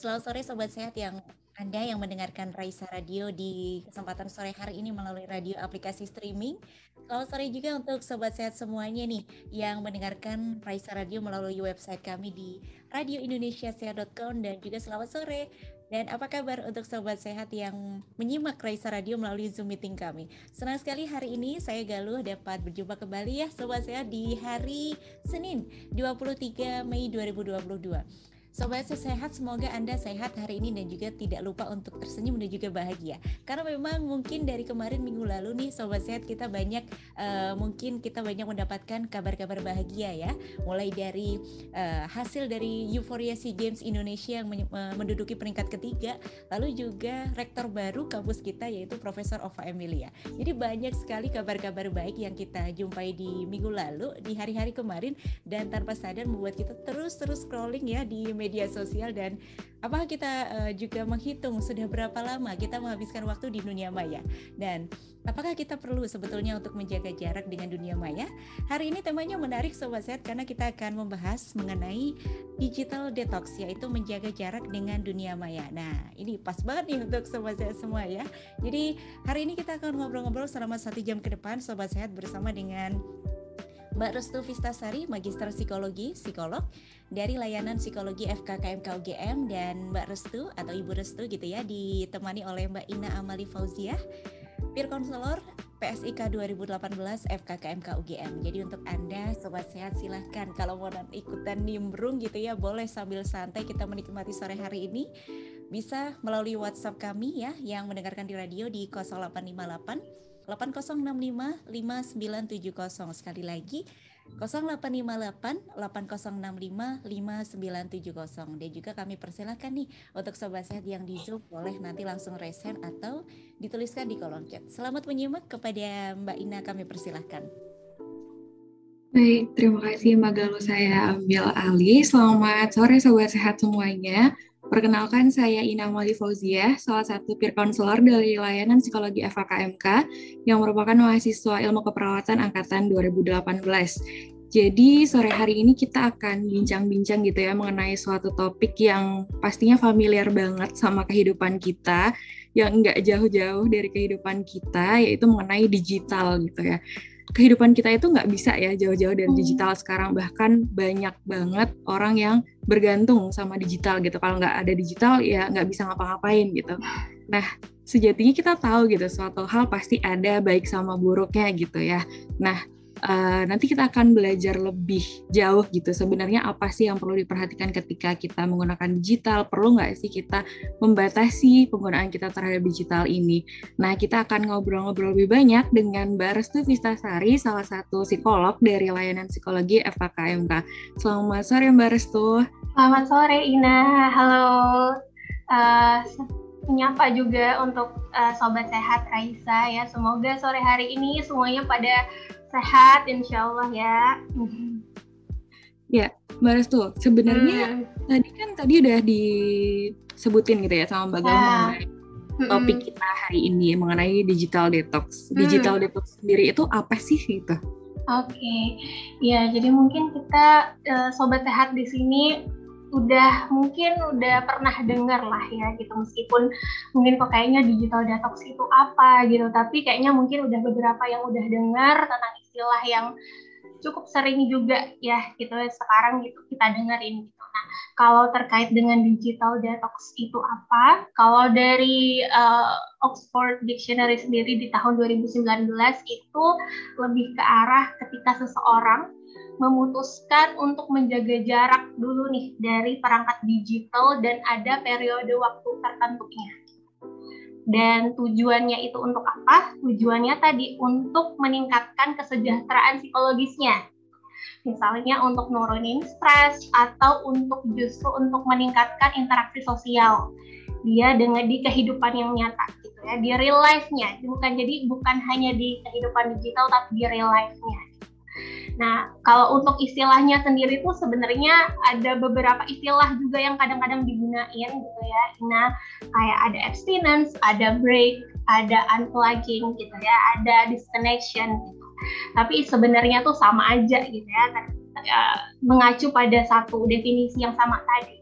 Selamat sore Sobat Sehat yang Anda yang mendengarkan Raisa Radio di kesempatan sore hari ini melalui radio aplikasi streaming. Selamat sore juga untuk Sobat Sehat semuanya nih yang mendengarkan Raisa Radio melalui website kami di radioindonesiasehat.com dan juga selamat sore dan apa kabar untuk sobat sehat yang menyimak Raisa Radio melalui Zoom meeting kami? Senang sekali hari ini saya Galuh dapat berjumpa kembali ya sobat sehat di hari Senin 23 Mei 2022. Sobat sehat, semoga Anda sehat hari ini dan juga tidak lupa untuk tersenyum dan juga bahagia. Karena memang mungkin dari kemarin minggu lalu nih Sobat Sehat kita banyak uh, mungkin kita banyak mendapatkan kabar-kabar bahagia ya. Mulai dari uh, hasil dari Euphoria SEA Games Indonesia yang uh, menduduki peringkat ketiga, lalu juga rektor baru kampus kita yaitu Profesor Ova Emilia. Jadi banyak sekali kabar-kabar baik yang kita jumpai di minggu lalu, di hari-hari kemarin dan tanpa sadar membuat kita terus-terus scrolling ya di media sosial dan apakah kita uh, juga menghitung sudah berapa lama kita menghabiskan waktu di dunia maya dan apakah kita perlu sebetulnya untuk menjaga jarak dengan dunia maya? Hari ini temanya menarik sobat sehat karena kita akan membahas mengenai digital detox yaitu menjaga jarak dengan dunia maya. Nah, ini pas banget nih untuk sobat sehat semua ya. Jadi hari ini kita akan ngobrol-ngobrol selama satu jam ke depan sobat sehat bersama dengan Mbak Restu Vistasari, Magister Psikologi, Psikolog dari layanan Psikologi FKKMK UGM dan Mbak Restu atau Ibu Restu gitu ya, ditemani oleh Mbak Ina Amali Fauziah, peer counselor PSIK 2018 FKKMK UGM. Jadi untuk Anda sobat sehat silahkan kalau mau ikutan nimbrung gitu ya boleh sambil santai kita menikmati sore hari ini. Bisa melalui WhatsApp kami ya yang mendengarkan di radio di 0858 8065 5970 sekali lagi 0858 8065 5970 dan juga kami persilahkan nih untuk sobat sehat yang di Zoom boleh nanti langsung resen atau dituliskan di kolom chat. Selamat menyimak kepada Mbak Ina kami persilahkan. Baik, terima kasih Mbak Galuh saya ambil alih. Selamat sore sobat sehat semuanya. Perkenalkan, saya Ina Mali Fauzia, salah satu peer counselor dari layanan psikologi FKKMK yang merupakan mahasiswa ilmu keperawatan angkatan 2018. Jadi sore hari ini kita akan bincang-bincang gitu ya mengenai suatu topik yang pastinya familiar banget sama kehidupan kita, yang nggak jauh-jauh dari kehidupan kita, yaitu mengenai digital gitu ya kehidupan kita itu nggak bisa ya jauh-jauh dari hmm. digital sekarang. Bahkan banyak banget orang yang bergantung sama digital gitu. Kalau nggak ada digital ya nggak bisa ngapa-ngapain gitu. Nah sejatinya kita tahu gitu suatu hal pasti ada baik sama buruknya gitu ya. Nah uh, nanti kita akan belajar lebih jauh gitu sebenarnya apa sih yang perlu diperhatikan ketika kita menggunakan digital perlu nggak sih kita membatasi penggunaan kita terhadap digital ini? Nah kita akan ngobrol-ngobrol lebih banyak dengan Mbak Restu Vistasari salah satu psikolog dari layanan psikologi FKKMK selamat sore Mbak Restu. Selamat sore Ina. Halo. Uh, menyapa juga untuk uh, sobat sehat Raisa ya. Semoga sore hari ini semuanya pada sehat insya Allah ya. Ya, Mbak Restu, sebenarnya hmm. tadi kan tadi udah disebutin gitu ya sama Mbak Galuh ya. topik hmm. kita hari ini mengenai digital detox. Hmm. Digital detox sendiri itu apa sih gitu? Oke, okay. ya jadi mungkin kita uh, sobat sehat di sini udah mungkin udah pernah dengar lah ya gitu meskipun mungkin kok kayaknya digital detox itu apa gitu tapi kayaknya mungkin udah beberapa yang udah dengar tentang istilah yang cukup sering juga ya gitu sekarang gitu kita dengerin gitu. Nah, kalau terkait dengan digital detox itu apa? Kalau dari uh, Oxford Dictionary sendiri di tahun 2019 itu lebih ke arah ketika seseorang memutuskan untuk menjaga jarak dulu nih dari perangkat digital dan ada periode waktu tertentunya. Dan tujuannya itu untuk apa? Tujuannya tadi untuk meningkatkan kesejahteraan psikologisnya. Misalnya untuk nurunin stres atau untuk justru untuk meningkatkan interaksi sosial dia dengan di kehidupan yang nyata gitu ya, di real life-nya. Bukan jadi bukan hanya di kehidupan digital tapi di real life-nya Nah, kalau untuk istilahnya sendiri tuh sebenarnya ada beberapa istilah juga yang kadang-kadang digunain gitu ya. Nah, kayak ada abstinence, ada break, ada unplugging gitu ya, ada disconnection gitu. Tapi sebenarnya tuh sama aja gitu ya, ya mengacu pada satu definisi yang sama tadi.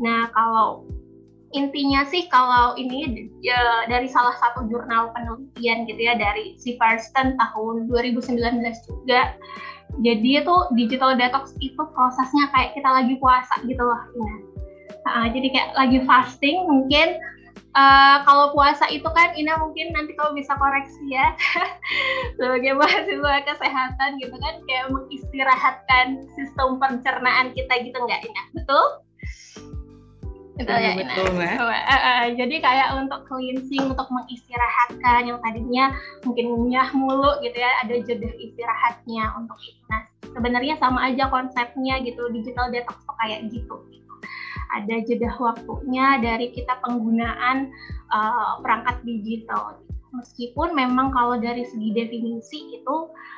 Nah kalau intinya sih kalau ini ya, dari salah satu jurnal penelitian gitu ya dari si Firsten tahun 2019 juga jadi itu digital detox itu prosesnya kayak kita lagi puasa gitu loh Ina. Nah, jadi kayak lagi fasting mungkin uh, kalau puasa itu kan Ina mungkin nanti kalau bisa koreksi ya sebagai mahasiswa kesehatan gitu kan kayak mengistirahatkan sistem pencernaan kita gitu nggak Ina betul? Betul ya, betul. Uh, uh, uh, jadi kayak untuk cleansing, untuk mengistirahatkan yang tadinya mungkin ngunyah mulu gitu ya, ada jeda istirahatnya untuk itu. Nah, sebenarnya sama aja konsepnya gitu, digital detox tuh kayak gitu. gitu. Ada jeda waktunya dari kita penggunaan uh, perangkat digital. Gitu. Meskipun memang kalau dari segi definisi itu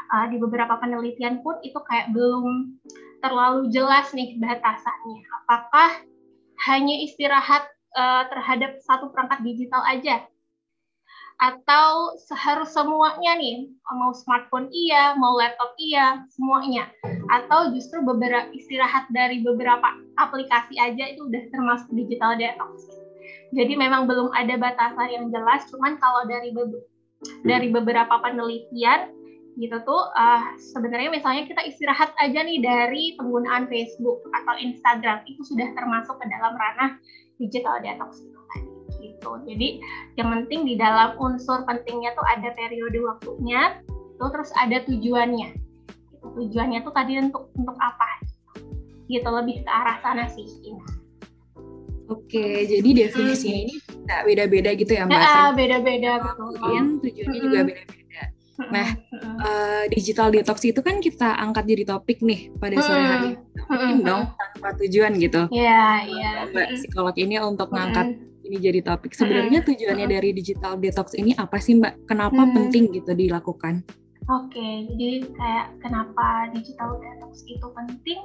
uh, di beberapa penelitian pun itu kayak belum terlalu jelas nih batasannya. Apakah hanya istirahat uh, terhadap satu perangkat digital aja. Atau seharus semuanya nih mau smartphone iya mau laptop iya semuanya. Atau justru beberapa istirahat dari beberapa aplikasi aja itu udah termasuk digital detox. Jadi memang belum ada batasan yang jelas cuman kalau dari be dari beberapa penelitian gitu tuh uh, sebenarnya misalnya kita istirahat aja nih dari penggunaan Facebook atau Instagram itu sudah termasuk ke dalam ranah digital detox gitu kan gitu jadi yang penting di dalam unsur pentingnya tuh ada periode waktunya tuh terus ada tujuannya gitu. tujuannya tuh tadi untuk untuk apa gitu lebih ke arah sana sih ini Oke, jadi definisinya hmm. ini beda-beda gitu ya Mbak? Ya, beda-beda betul. tujuannya hmm. juga beda-beda Nah, uh, digital detox itu kan kita angkat jadi topik nih pada sore hari. Mungkin dong tanpa tujuan gitu. Iya, iya. Mbak psikolog ini untuk ngangkat ini jadi topik. Sebenarnya tujuannya dari digital detox ini apa sih Mbak? Kenapa penting gitu dilakukan? Oke, jadi kayak kenapa digital detox itu penting?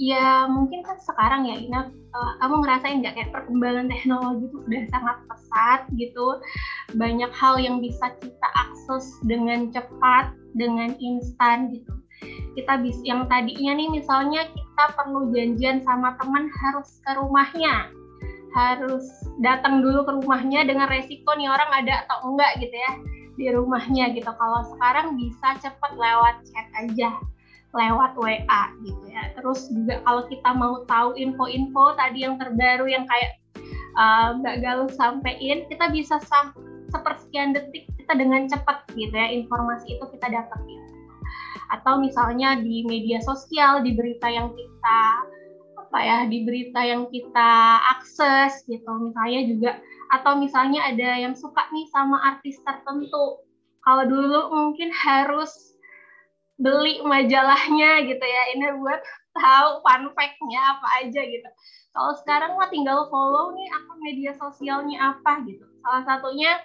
Ya mungkin kan sekarang ya Ina uh, kamu ngerasain nggak kayak perkembangan teknologi itu sudah sangat pesat gitu. Banyak hal yang bisa kita akses dengan cepat dengan instan gitu. Kita bisa yang tadinya nih misalnya kita perlu janjian sama teman harus ke rumahnya. Harus datang dulu ke rumahnya dengan resiko nih orang ada atau enggak gitu ya di rumahnya gitu. Kalau sekarang bisa cepat lewat chat aja lewat WA gitu ya. Terus juga kalau kita mau tahu info-info tadi yang terbaru yang kayak uh, Mbak Galuh sampaikan, kita bisa sam sepersekian detik kita dengan cepat gitu ya informasi itu kita dapetin. Atau misalnya di media sosial, di berita yang kita apa ya, di berita yang kita akses gitu. Misalnya juga atau misalnya ada yang suka nih sama artis tertentu. Kalau dulu mungkin harus beli majalahnya gitu ya. Ini buat tahu fun fact-nya apa aja gitu. Kalau sekarang mah tinggal follow nih akun media sosialnya apa gitu. Salah satunya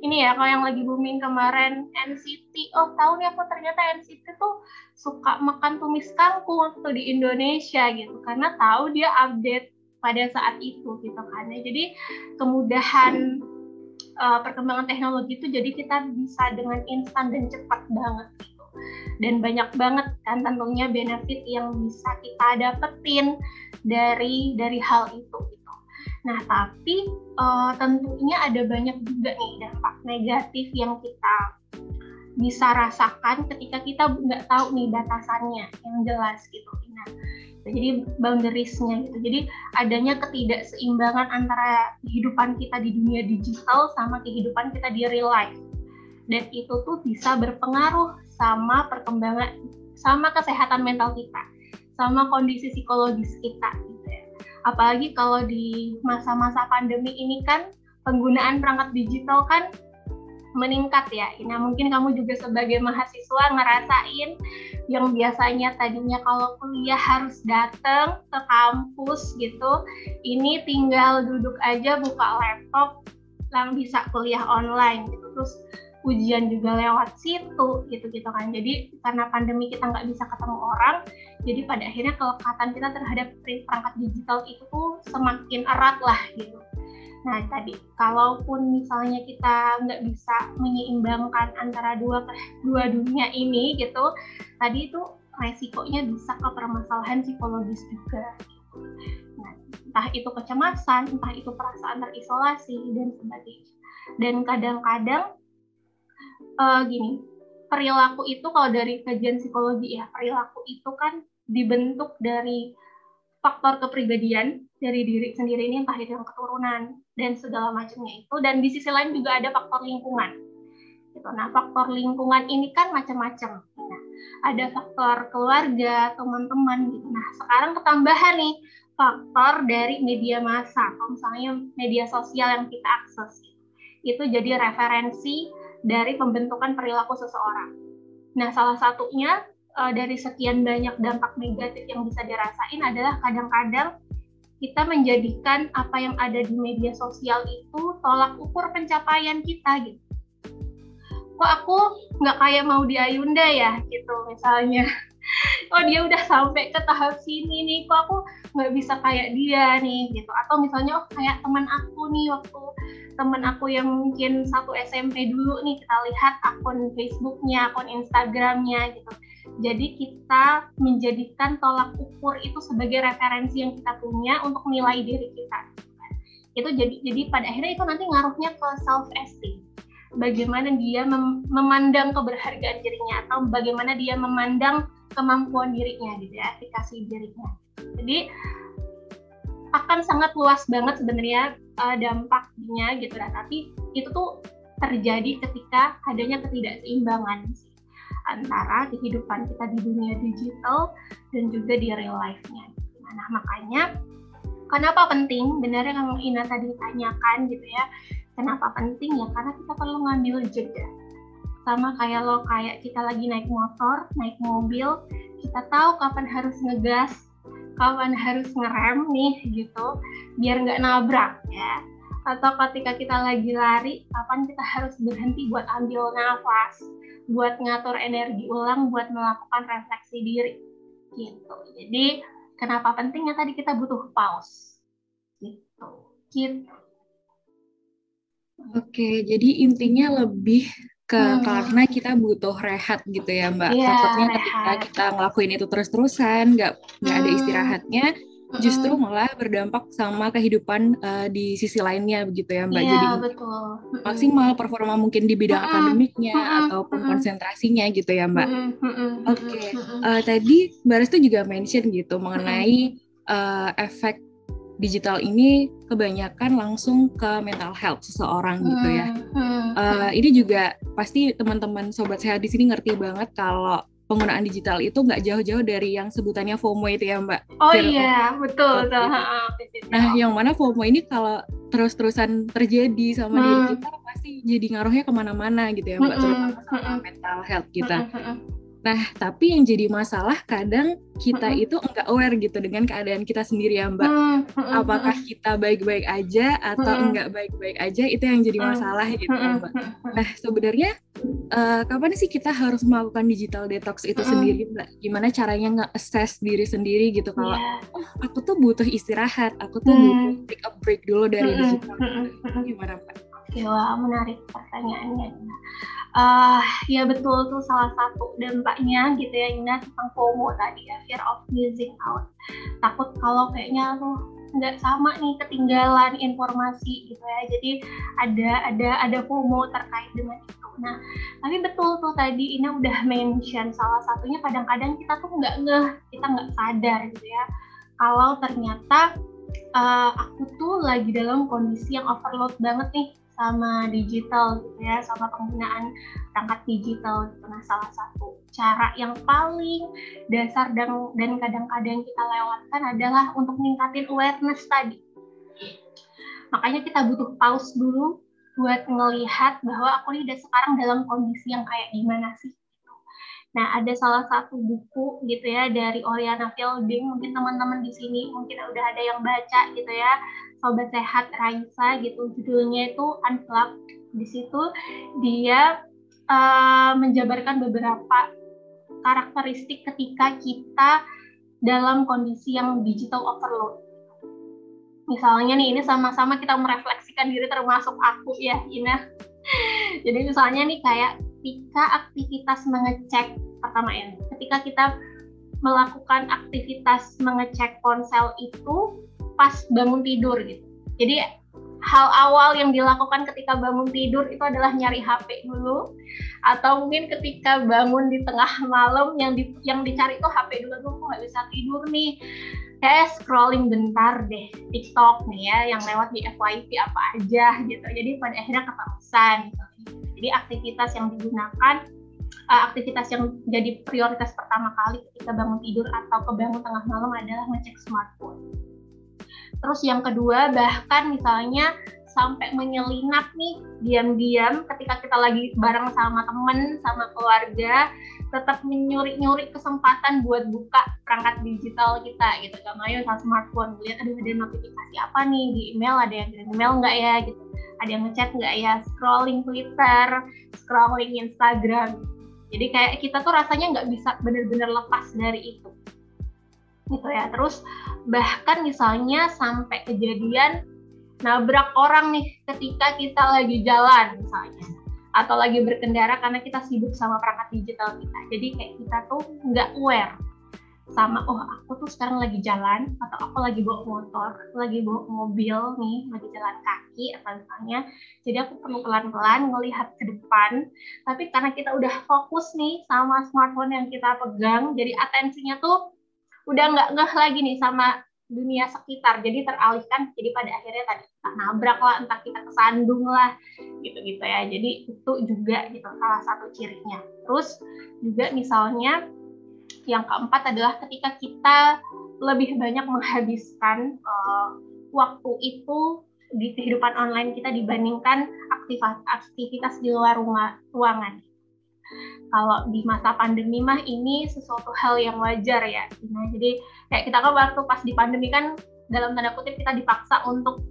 ini ya kalau yang lagi booming kemarin NCT oh tahu nih aku ternyata NCT tuh suka makan tumis kangkung waktu di Indonesia gitu. Karena tahu dia update pada saat itu gitu kan ya. Jadi kemudahan uh, perkembangan teknologi itu jadi kita bisa dengan instan dan cepat banget dan banyak banget kan tentunya benefit yang bisa kita dapetin dari dari hal itu gitu. Nah tapi uh, tentunya ada banyak juga nih dampak negatif yang kita bisa rasakan ketika kita nggak tahu nih batasannya yang jelas gitu. Nah, jadi boundariesnya gitu. Jadi adanya ketidakseimbangan antara kehidupan kita di dunia digital sama kehidupan kita di real life. Dan itu tuh bisa berpengaruh sama perkembangan sama kesehatan mental kita sama kondisi psikologis kita gitu ya. Apalagi kalau di masa-masa pandemi ini kan penggunaan perangkat digital kan meningkat ya. Nah mungkin kamu juga sebagai mahasiswa ngerasain yang biasanya tadinya kalau kuliah harus datang ke kampus gitu, ini tinggal duduk aja buka laptop, lang bisa kuliah online gitu. Terus ujian juga lewat situ gitu-gitu kan jadi karena pandemi kita nggak bisa ketemu orang jadi pada akhirnya kelekatan kita terhadap perangkat digital itu tuh semakin erat lah gitu Nah tadi, kalaupun misalnya kita nggak bisa menyeimbangkan antara dua dua dunia ini gitu, tadi itu resikonya bisa ke permasalahan psikologis juga. Gitu. Nah, entah itu kecemasan, entah itu perasaan terisolasi dan sebagainya. Dan kadang-kadang uh, gini, perilaku itu kalau dari kajian psikologi ya, perilaku itu kan dibentuk dari faktor kepribadian dari diri sendiri ini entah itu yang keturunan dan segala macamnya itu dan di sisi lain juga ada faktor lingkungan. Gitu. Nah faktor lingkungan ini kan macam-macam. Nah ada faktor keluarga teman-teman gitu. Nah sekarang ketambahan nih faktor dari media massa misalnya media sosial yang kita akses itu jadi referensi dari pembentukan perilaku seseorang nah salah satunya uh, dari sekian banyak dampak negatif yang bisa dirasain adalah kadang-kadang kita menjadikan apa yang ada di media sosial itu tolak ukur pencapaian kita gitu. Kok aku nggak kayak mau di Ayunda ya gitu misalnya. Oh dia udah sampai ke tahap sini nih, kok aku nggak bisa kayak dia nih gitu. Atau misalnya oh kayak teman aku nih waktu teman aku yang mungkin satu SMP dulu nih kita lihat akun Facebooknya, akun Instagramnya gitu jadi kita menjadikan tolak ukur itu sebagai referensi yang kita punya untuk nilai diri kita. Itu jadi jadi pada akhirnya itu nanti ngaruhnya ke self esteem. Bagaimana dia mem memandang keberhargaan dirinya atau bagaimana dia memandang kemampuan dirinya gitu ya, efikasi dirinya. Jadi akan sangat luas banget sebenarnya uh, dampaknya gitu ya. Tapi itu tuh terjadi ketika adanya ketidakseimbangan antara kehidupan kita di dunia digital dan juga di real life-nya. Nah, makanya kenapa penting? Benar yang Ina tadi tanyakan gitu ya. Kenapa penting ya? Karena kita perlu ngambil jeda. Sama kayak lo kayak kita lagi naik motor, naik mobil, kita tahu kapan harus ngegas, kapan harus ngerem nih gitu, biar nggak nabrak ya atau ketika kita lagi lari, kapan kita harus berhenti buat ambil nafas, buat ngatur energi ulang, buat melakukan refleksi diri. Gitu. Jadi kenapa pentingnya tadi kita butuh pause. Gitu. Gitu. Oke, jadi intinya lebih ke hmm. karena kita butuh rehat gitu ya Mbak. Yeah, Takutnya ketika kita ngelakuin itu terus-terusan, nggak nggak hmm. ada istirahatnya, justru malah berdampak sama kehidupan uh, di sisi lainnya begitu ya Mbak. Iya, Jadi betul. maksimal performa mungkin di bidang akademiknya ataupun konsentrasinya gitu ya Mbak. Oke, okay. uh, eh, tadi Mbak Restu juga mention gitu mengenai uh, efek digital ini kebanyakan langsung ke mental health seseorang gitu ya. Uh, ini juga pasti teman-teman sobat sehat di sini ngerti banget kalau penggunaan digital itu nggak jauh-jauh dari yang sebutannya FOMO itu ya Mbak. Oh iya, betul. betul. Nah, yang mana FOMO ini kalau terus-terusan terjadi sama hmm. diri kita pasti jadi ngaruhnya ke mana-mana gitu ya Mbak, hmm. terutama sama mental health kita. Hmm. Nah, tapi yang jadi masalah kadang kita itu enggak aware gitu dengan keadaan kita sendiri ya Mbak. Apakah kita baik-baik aja atau enggak baik-baik aja itu yang jadi masalah gitu ya Mbak. Nah, sebenarnya uh, kapan sih kita harus melakukan digital detox itu sendiri Mbak? Gimana caranya nge-assess diri sendiri gitu kalau yeah. oh, aku tuh butuh istirahat, aku tuh butuh take a break dulu dari digital. Gimana Mbak? Oke, wah menarik pertanyaannya uh, ya betul tuh salah satu dampaknya gitu ya Ina tentang FOMO tadi ya fear of missing out. Takut kalau kayaknya tuh nggak sama nih ketinggalan informasi gitu ya. Jadi ada ada ada FOMO terkait dengan itu. Nah tapi betul tuh tadi Ina udah mention salah satunya kadang-kadang kita tuh nggak ngeh kita nggak sadar gitu ya. Kalau ternyata uh, aku tuh lagi dalam kondisi yang overload banget nih sama digital gitu ya, sama penggunaan perangkat digital gitu. Nah, salah satu cara yang paling dasar dan dan kadang-kadang kita lewatkan adalah untuk meningkatin awareness tadi. Makanya kita butuh pause dulu buat ngelihat bahwa aku ini udah sekarang dalam kondisi yang kayak gimana sih. Nah, ada salah satu buku gitu ya dari Oriana Fielding, mungkin teman-teman di sini mungkin udah ada yang baca gitu ya, Sobat Sehat Raisa gitu. Judulnya itu Unplugged. Di situ dia uh, menjabarkan beberapa karakteristik ketika kita dalam kondisi yang digital overload. Misalnya nih ini sama-sama kita merefleksikan diri termasuk aku ya Ina. Jadi misalnya nih kayak ketika aktivitas mengecek pertama ini ketika kita melakukan aktivitas mengecek ponsel itu pas bangun tidur gitu. Jadi hal awal yang dilakukan ketika bangun tidur itu adalah nyari HP dulu atau mungkin ketika bangun di tengah malam yang di, yang dicari itu HP dulu tuh nggak bisa tidur nih. Kayak scrolling bentar deh TikTok nih ya yang lewat di FYP apa aja gitu. Jadi pada akhirnya keterusan gitu. Jadi aktivitas yang digunakan uh, aktivitas yang jadi prioritas pertama kali ketika bangun tidur atau kebangun tengah malam adalah ngecek smartphone. Terus yang kedua bahkan misalnya sampai menyelinap nih diam-diam ketika kita lagi bareng sama temen sama keluarga tetap menyuri-nyuri kesempatan buat buka perangkat digital kita gitu. Kan ayo sama smartphone lihat ada ada notifikasi apa nih di email? Ada yang kirim email nggak ya? gitu. Ada yang ngechat nggak ya? Scrolling Twitter scrolling Instagram. Jadi kayak kita tuh rasanya nggak bisa bener-bener lepas dari itu. Gitu ya. Terus bahkan misalnya sampai kejadian nabrak orang nih ketika kita lagi jalan misalnya atau lagi berkendara karena kita sibuk sama perangkat digital kita. Jadi kayak kita tuh nggak aware sama oh aku tuh sekarang lagi jalan atau aku lagi bawa motor, lagi bawa mobil nih, lagi jalan kaki atau misalnya. Jadi aku perlu pelan-pelan melihat ke depan. Tapi karena kita udah fokus nih sama smartphone yang kita pegang, jadi atensinya tuh udah nggak ngeh lagi nih sama dunia sekitar. Jadi teralihkan jadi pada akhirnya tadi entah nabrak lah entah kita kesandung lah gitu-gitu ya. Jadi itu juga gitu salah satu cirinya. Terus juga misalnya yang keempat adalah ketika kita lebih banyak menghabiskan uh, waktu itu di kehidupan online kita dibandingkan aktivitas aktivitas di luar ruangan kalau di masa pandemi mah ini sesuatu hal yang wajar ya. Nah, jadi kayak kita kan waktu pas di pandemi kan dalam tanda kutip kita dipaksa untuk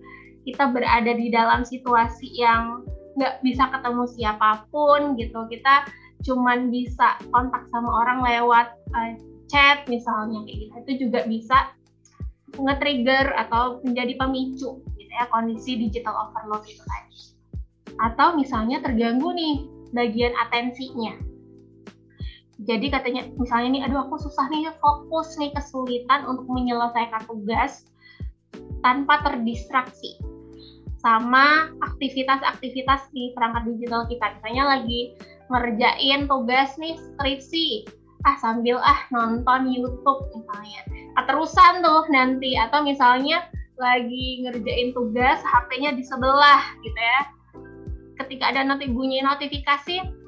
kita berada di dalam situasi yang nggak bisa ketemu siapa pun gitu. Kita cuman bisa kontak sama orang lewat uh, chat misalnya kayak gitu. Itu juga bisa nge-trigger atau menjadi pemicu gitu ya kondisi digital overload itu tadi. Atau misalnya terganggu nih bagian atensinya jadi katanya misalnya nih aduh aku susah nih fokus nih kesulitan untuk menyelesaikan tugas tanpa terdistraksi sama aktivitas-aktivitas di perangkat digital kita. Misalnya lagi ngerjain tugas nih skripsi ah sambil ah nonton YouTube misalnya. Keterusan tuh nanti. Atau misalnya lagi ngerjain tugas HP-nya di sebelah gitu ya. Ketika ada nanti bunyi notifikasi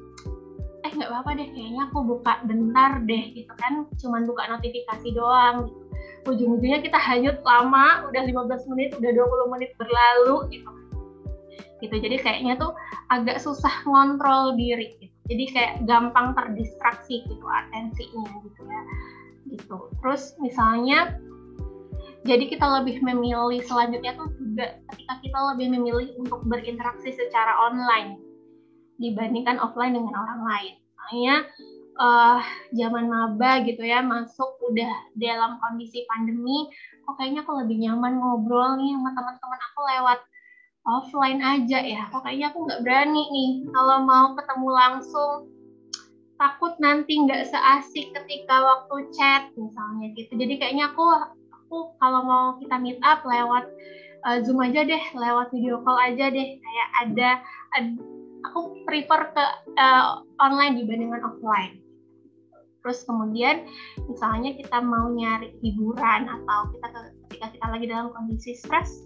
eh nggak apa-apa deh kayaknya aku buka bentar deh gitu kan. Cuman buka notifikasi doang gitu. ujung-ujungnya kita hanyut lama udah 15 menit udah 20 menit berlalu gitu. Gitu jadi kayaknya tuh agak susah ngontrol diri gitu. jadi kayak gampang terdistraksi gitu atensinya gitu ya. Gitu. Terus misalnya jadi kita lebih memilih selanjutnya tuh juga ketika kita lebih memilih untuk berinteraksi secara online dibandingkan offline dengan orang lain. Makanya uh, zaman maba gitu ya masuk udah dalam kondisi pandemi, kok kayaknya aku lebih nyaman ngobrol nih sama teman-teman aku lewat offline aja ya. Kok kayaknya aku nggak berani nih kalau mau ketemu langsung takut nanti nggak seasik ketika waktu chat misalnya gitu. Jadi kayaknya aku aku kalau mau kita meet up lewat uh, Zoom aja deh, lewat video call aja deh. Kayak ada, ada aku prefer ke uh, online dibandingkan offline. Terus kemudian misalnya kita mau nyari hiburan atau kita ketika kita lagi dalam kondisi stres,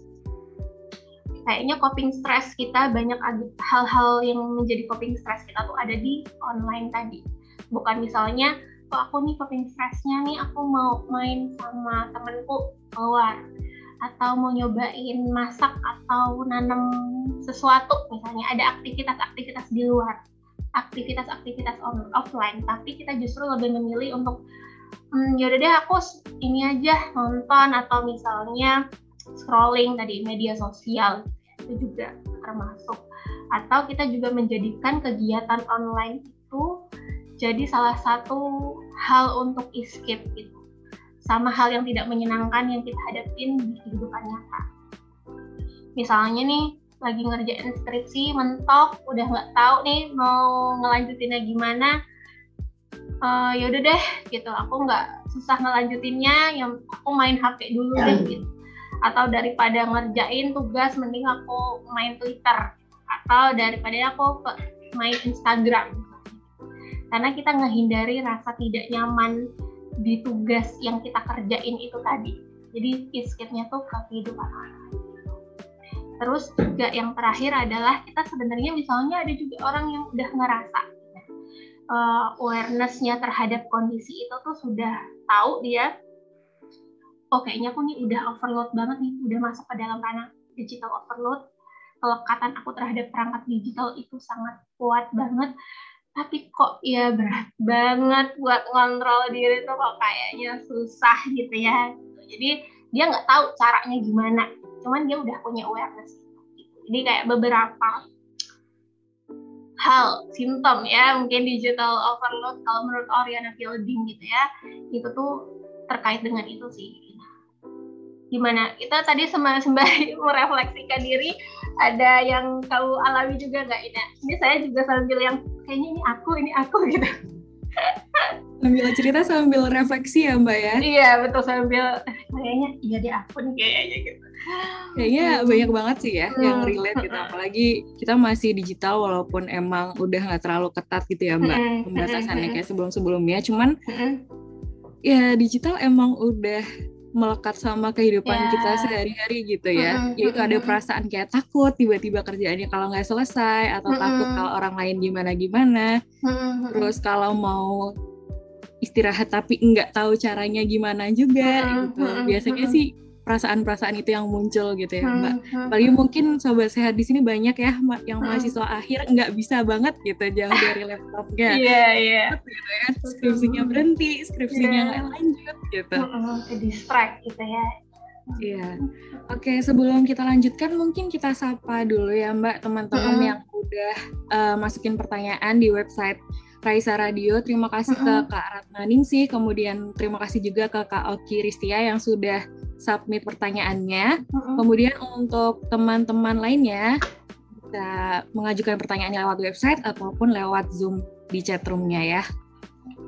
kayaknya coping stres kita banyak hal-hal yang menjadi coping stres kita tuh ada di online tadi. Bukan misalnya kok aku nih coping stresnya nih aku mau main sama temenku keluar atau mau nyobain masak atau nanam sesuatu misalnya ada aktivitas-aktivitas di luar aktivitas-aktivitas on, offline tapi kita justru lebih memilih untuk hmm, yaudah deh aku ini aja nonton atau misalnya scrolling tadi media sosial itu juga termasuk. Atau kita juga menjadikan kegiatan online itu jadi salah satu hal untuk escape gitu sama hal yang tidak menyenangkan yang kita hadapin di kehidupan nyata. Misalnya nih lagi ngerjain skripsi mentok udah nggak tahu nih mau ngelanjutinnya gimana uh, ya udah deh gitu. Aku nggak susah ngelanjutinnya yang aku main HP dulu deh gitu. Atau daripada ngerjain tugas mending aku main Twitter. Atau daripada aku main Instagram. Karena kita ngehindari rasa tidak nyaman di tugas yang kita kerjain itu tadi. Jadi escape-nya tuh ke kehidupan orang terus juga yang terakhir adalah kita sebenarnya misalnya ada juga orang yang udah ngerasa uh, awareness-nya terhadap kondisi itu tuh sudah tahu dia oh kayaknya aku nih udah overload banget nih udah masuk ke dalam ranah digital overload. Kelekatan aku terhadap perangkat digital itu sangat kuat banget tapi kok ya berat banget buat ngontrol diri tuh kok kayaknya susah gitu ya. Jadi dia nggak tahu caranya gimana. Cuman dia udah punya awareness jadi kayak beberapa hal simptom ya mungkin digital overload kalau menurut Oriana Fielding gitu ya itu tuh terkait dengan itu sih. Gimana? Kita tadi sembari merefleksikan diri ada yang kau alami juga nggak? Ini saya juga sambil yang kayaknya ini aku ini aku gitu. Sambil cerita sambil refleksi ya Mbak ya? Iya betul sambil kayaknya iya deh aku nih kayaknya gitu. Kayaknya hmm. banyak banget sih ya hmm. yang relate gitu. Apalagi kita masih digital walaupun emang udah nggak terlalu ketat gitu ya Mbak hmm. pembatasannya kayak sebelum-sebelumnya. Cuman hmm. ya digital emang udah melekat sama kehidupan yeah. kita sehari-hari gitu ya. Mm-hmm. Yaitu ada perasaan kayak takut tiba-tiba kerjaannya kalau nggak selesai atau mm-hmm. takut kalau orang lain gimana-gimana. Mm-hmm. Terus kalau mau istirahat tapi nggak tahu caranya gimana juga mm-hmm. gitu. Biasanya mm-hmm. sih perasaan-perasaan itu yang muncul gitu ya Mbak. Hmm, hmm. Apalagi mungkin sobat sehat di sini banyak ya yang hmm. mahasiswa akhir nggak bisa banget gitu jauh dari laptopnya. Iya yeah, iya. Yeah. Gitu ya. Skripsinya berhenti, skripsinya nggak yeah. lanjut gitu. Ke distract gitu ya. Iya. Oke, sebelum kita lanjutkan mungkin kita sapa dulu ya Mbak teman-teman yang udah uh, masukin pertanyaan di website Raisa Radio. Terima kasih ke Kak Ratna Ningsih, kemudian terima kasih juga ke Kak Oki Ristia yang sudah submit pertanyaannya. Mm-hmm. Kemudian untuk teman-teman lainnya bisa mengajukan pertanyaannya lewat website ataupun lewat Zoom di chatroomnya ya.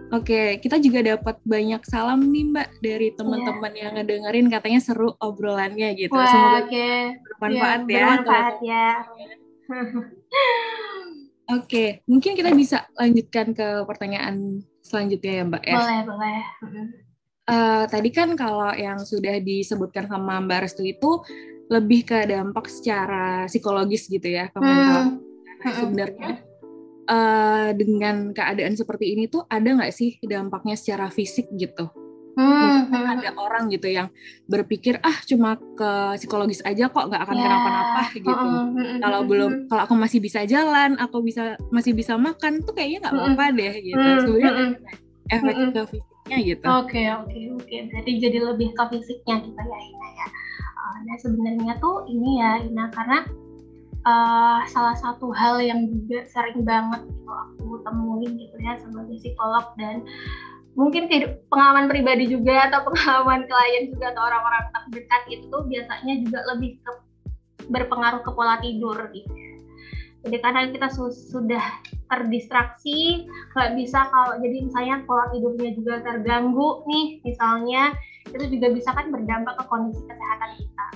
Oke, kita juga dapat banyak salam nih Mbak dari teman-teman yeah. yang ngedengerin katanya seru obrolannya gitu. Wah, Semoga okay. bermanfaat yeah, ya. Bermanfaat ya. Oke, mungkin kita bisa lanjutkan ke pertanyaan selanjutnya ya Mbak ya. Boleh, boleh uh, tadi kan kalau yang sudah disebutkan sama Mbak Restu itu lebih ke dampak secara psikologis gitu ya ke mental. Hmm. Nah, sebenarnya uh, dengan keadaan seperti ini tuh ada nggak sih dampaknya secara fisik gitu? Hmm. Mungkin kan ada orang gitu yang berpikir ah cuma ke psikologis aja kok nggak akan yeah. kenapa-napa gitu. Hmm. Kalau belum kalau aku masih bisa jalan, aku bisa masih bisa makan tuh kayaknya nggak apa-apa deh gitu. Sebenarnya efek ke fisik fisiknya gitu. Oke okay, oke okay, oke. Okay. Berarti jadi lebih ke fisiknya kita ya Ina ya. Uh, nah sebenarnya tuh ini ya Ina karena uh, salah satu hal yang juga sering banget gitu aku temuin gitu ya sebagai psikolog dan mungkin pengalaman pribadi juga atau pengalaman klien juga atau orang-orang terdekat itu tuh biasanya juga lebih ke, berpengaruh ke pola tidur gitu. Jadi kadang kita su sudah terdistraksi, nggak bisa kalau jadi misalnya pola tidurnya juga terganggu nih, misalnya itu juga bisa kan berdampak ke kondisi kesehatan kita.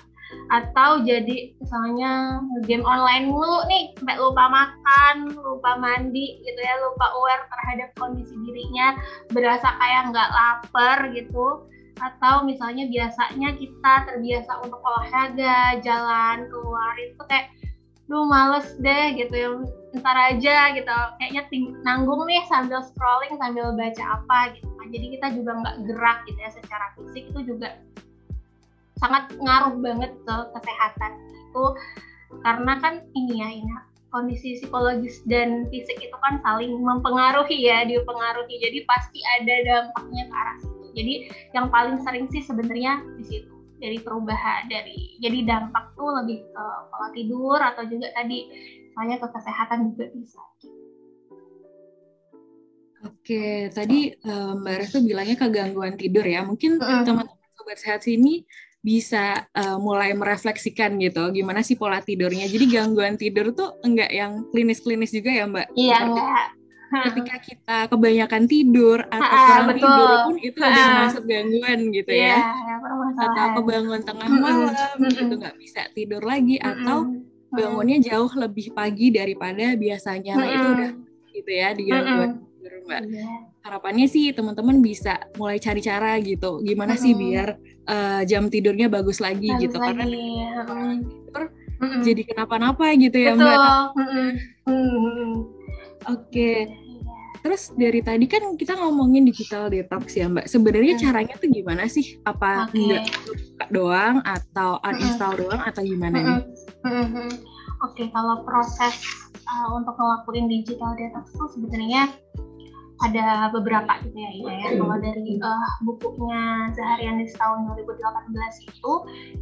Atau jadi misalnya game online mulu nih, sampai lupa makan, lupa mandi gitu ya, lupa aware terhadap kondisi dirinya, berasa kayak nggak lapar gitu atau misalnya biasanya kita terbiasa untuk olahraga, jalan, keluar itu kayak duh males deh gitu ya ntar aja gitu. Kayaknya ting nanggung nih sambil scrolling sambil baca apa gitu nah, jadi kita juga nggak gerak gitu ya secara fisik itu juga sangat ngaruh banget ke kesehatan itu. Karena kan ini ya ini kondisi psikologis dan fisik itu kan saling mempengaruhi ya dipengaruhi. Jadi pasti ada dampaknya ke arah situ. Jadi yang paling sering sih sebenarnya di situ dari perubahan dari jadi dampak tuh lebih ke pola tidur atau juga tadi misalnya ke kesehatan juga bisa. Oke, tadi um, Mbak Restu bilangnya kegangguan tidur ya. Mungkin mm. teman-teman sobat sehat sini bisa uh, mulai merefleksikan gitu gimana sih pola tidurnya. Jadi gangguan tidur tuh enggak yang klinis-klinis juga ya Mbak? Iya enggak. Ketika kita kebanyakan tidur atau kurang betul. tidur pun itu ha. udah masuk gangguan gitu ya. Iya, atau kebangun tengah malam gitu nggak bisa tidur lagi atau bangunnya jauh lebih pagi daripada biasanya. Nah itu udah gitu ya di gangguan tidur Mbak. Yeah harapannya sih teman-teman bisa mulai cari cara gitu gimana sih biar uh, jam tidurnya bagus lagi bagus gitu lagi. karena tidur jadi kenapa-napa gitu ya Betul. mbak oke okay. Terus dari tadi kan kita ngomongin digital detox ya Mbak. Sebenarnya hmm. caranya tuh gimana sih? Apa okay. enggak doang atau uninstall hmm. doang atau gimana hmm. nih? Hmm. Oke, okay, kalau proses uh, untuk ngelakuin digital detox tuh sebenarnya ada beberapa gitu ya Ina ya. Kalau dari uh, bukunya Seharian di tahun 2018 itu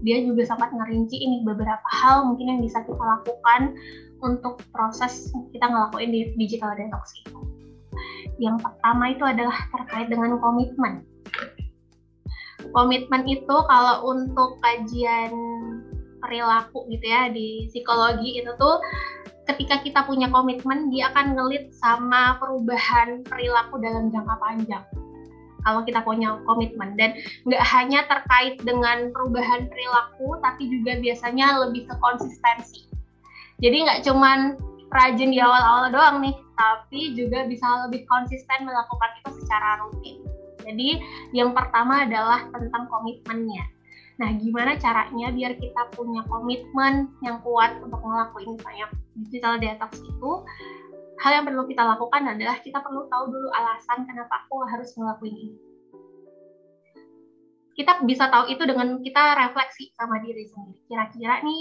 dia juga sempat ngerinci ini beberapa hal mungkin yang bisa kita lakukan untuk proses kita ngelakuin di digital detox itu. Yang pertama itu adalah terkait dengan komitmen. Komitmen itu kalau untuk kajian perilaku gitu ya di psikologi itu tuh ketika kita punya komitmen dia akan ngelit sama perubahan perilaku dalam jangka panjang. Kalau kita punya komitmen. Dan nggak hanya terkait dengan perubahan perilaku tapi juga biasanya lebih ke konsistensi. Jadi nggak cuman rajin di awal-awal doang nih tapi juga bisa lebih konsisten melakukan itu secara rutin jadi yang pertama adalah tentang komitmennya Nah, gimana caranya biar kita punya komitmen yang kuat untuk ngelakuin misalnya digital detox itu? Hal yang perlu kita lakukan adalah kita perlu tahu dulu alasan kenapa aku harus ngelakuin ini. Kita bisa tahu itu dengan kita refleksi sama diri sendiri. Kira-kira nih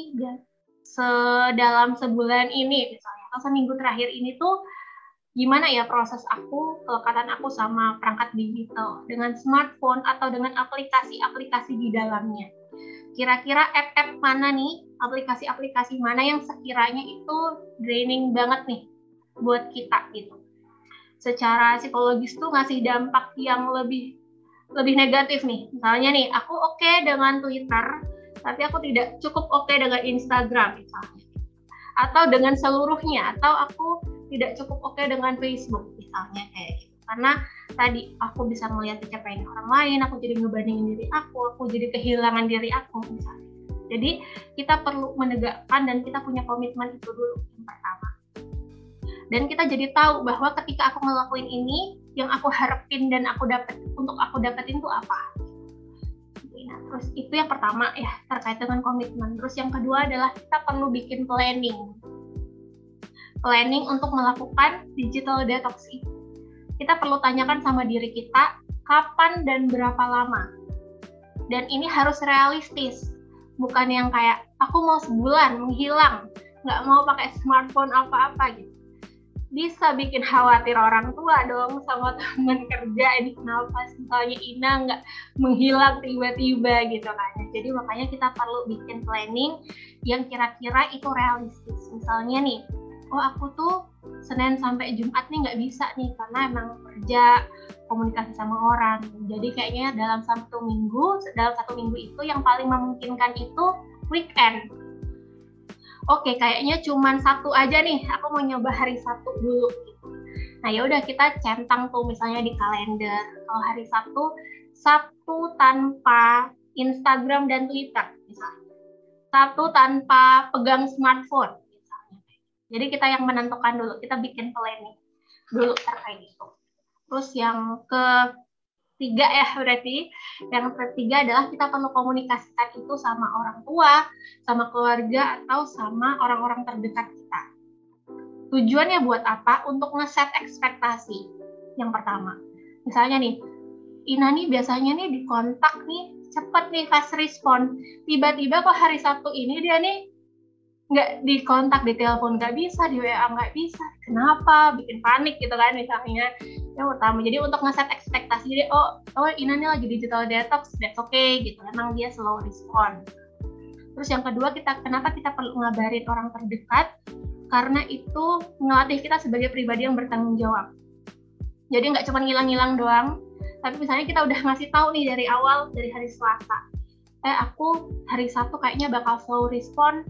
sedalam sebulan ini misalnya atau seminggu terakhir ini tuh gimana ya proses aku, kelekatan aku sama perangkat digital dengan smartphone atau dengan aplikasi-aplikasi di dalamnya. Kira-kira app-app mana nih, aplikasi-aplikasi mana yang sekiranya itu draining banget nih buat kita gitu. Secara psikologis tuh ngasih dampak yang lebih lebih negatif nih. Misalnya nih, aku oke okay dengan Twitter, tapi aku tidak cukup oke okay dengan Instagram misalnya. Atau dengan seluruhnya, atau aku tidak cukup oke okay dengan Facebook misalnya kayak gitu. Karena tadi aku bisa melihat pencapaian orang lain aku jadi ngebandingin diri aku aku jadi kehilangan diri aku misalnya. Jadi kita perlu menegakkan dan kita punya komitmen itu dulu yang pertama. Dan kita jadi tahu bahwa ketika aku ngelakuin ini yang aku harapin dan aku dapat untuk aku dapetin itu apa terus itu yang pertama ya terkait dengan komitmen terus yang kedua adalah kita perlu bikin planning planning untuk melakukan digital detox itu. Kita perlu tanyakan sama diri kita kapan dan berapa lama. Dan ini harus realistis, bukan yang kayak aku mau sebulan menghilang, nggak mau pakai smartphone apa-apa gitu. Bisa bikin khawatir orang tua dong sama teman kerja ini kenapa misalnya Ina nggak menghilang tiba-tiba gitu kan. Jadi makanya kita perlu bikin planning yang kira-kira itu realistis. Misalnya nih, oh aku tuh Senin sampai Jumat nih nggak bisa nih karena emang kerja komunikasi sama orang. Jadi kayaknya dalam satu minggu, dalam satu minggu itu yang paling memungkinkan itu weekend. Oke, kayaknya cuman satu aja nih. Aku mau nyoba hari Sabtu dulu. Nah ya udah kita centang tuh misalnya di kalender. Kalau hari Sabtu, Sabtu tanpa Instagram dan Twitter misalnya. Sabtu tanpa pegang smartphone jadi kita yang menentukan dulu, kita bikin planning dulu terkait itu. Terus yang ketiga ya berarti, yang ketiga adalah kita perlu komunikasikan itu sama orang tua, sama keluarga, atau sama orang-orang terdekat kita. Tujuannya buat apa? Untuk ngeset ekspektasi yang pertama. Misalnya nih, Ina nih biasanya nih di kontak nih cepet nih fast respon. Tiba-tiba kok hari Sabtu ini dia nih nggak dikontak di telepon nggak bisa di WA nggak bisa. Kenapa? Bikin panik gitu kan misalnya. Yang pertama jadi untuk ngeset ekspektasi jadi oh oh ini nih lagi digital detox that's okay gitu. Emang dia slow respon terus yang kedua kita kenapa kita perlu ngabarin orang terdekat? Karena itu ngelatih kita sebagai pribadi yang bertanggung jawab. Jadi nggak cuma ngilang-ngilang doang tapi misalnya kita udah ngasih tahu nih dari awal dari hari Selasa eh aku hari Sabtu kayaknya bakal slow respon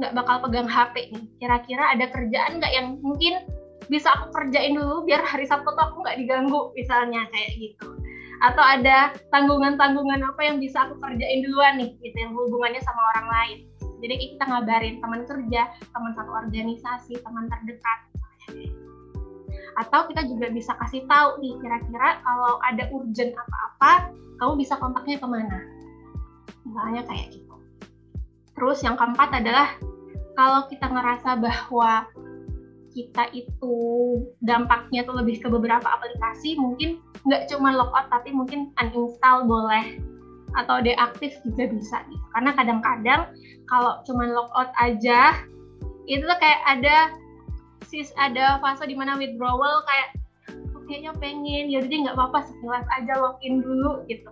nggak bakal pegang HP nih. Kira-kira ada kerjaan nggak yang mungkin bisa aku kerjain dulu biar hari Sabtu tuh aku nggak diganggu misalnya kayak gitu. Atau ada tanggungan-tanggungan apa yang bisa aku kerjain duluan nih gitu yang hubungannya sama orang lain. Jadi kita ngabarin teman kerja teman satu organisasi teman terdekat. Atau kita juga bisa kasih tahu nih kira-kira kalau ada urgent apa-apa kamu bisa kontaknya ke mana? Misalnya kayak gitu terus yang keempat adalah kalau kita ngerasa bahwa kita itu dampaknya tuh lebih ke beberapa aplikasi mungkin nggak cuma logout tapi mungkin uninstall boleh. Atau deaktif juga bisa gitu. Karena kadang-kadang kalau cuma logout aja itu tuh kayak ada sis ada fase di mana withdrawal kayak oh, kayaknya pengen. Ya jadi nggak apa-apa sekilas aja login dulu gitu.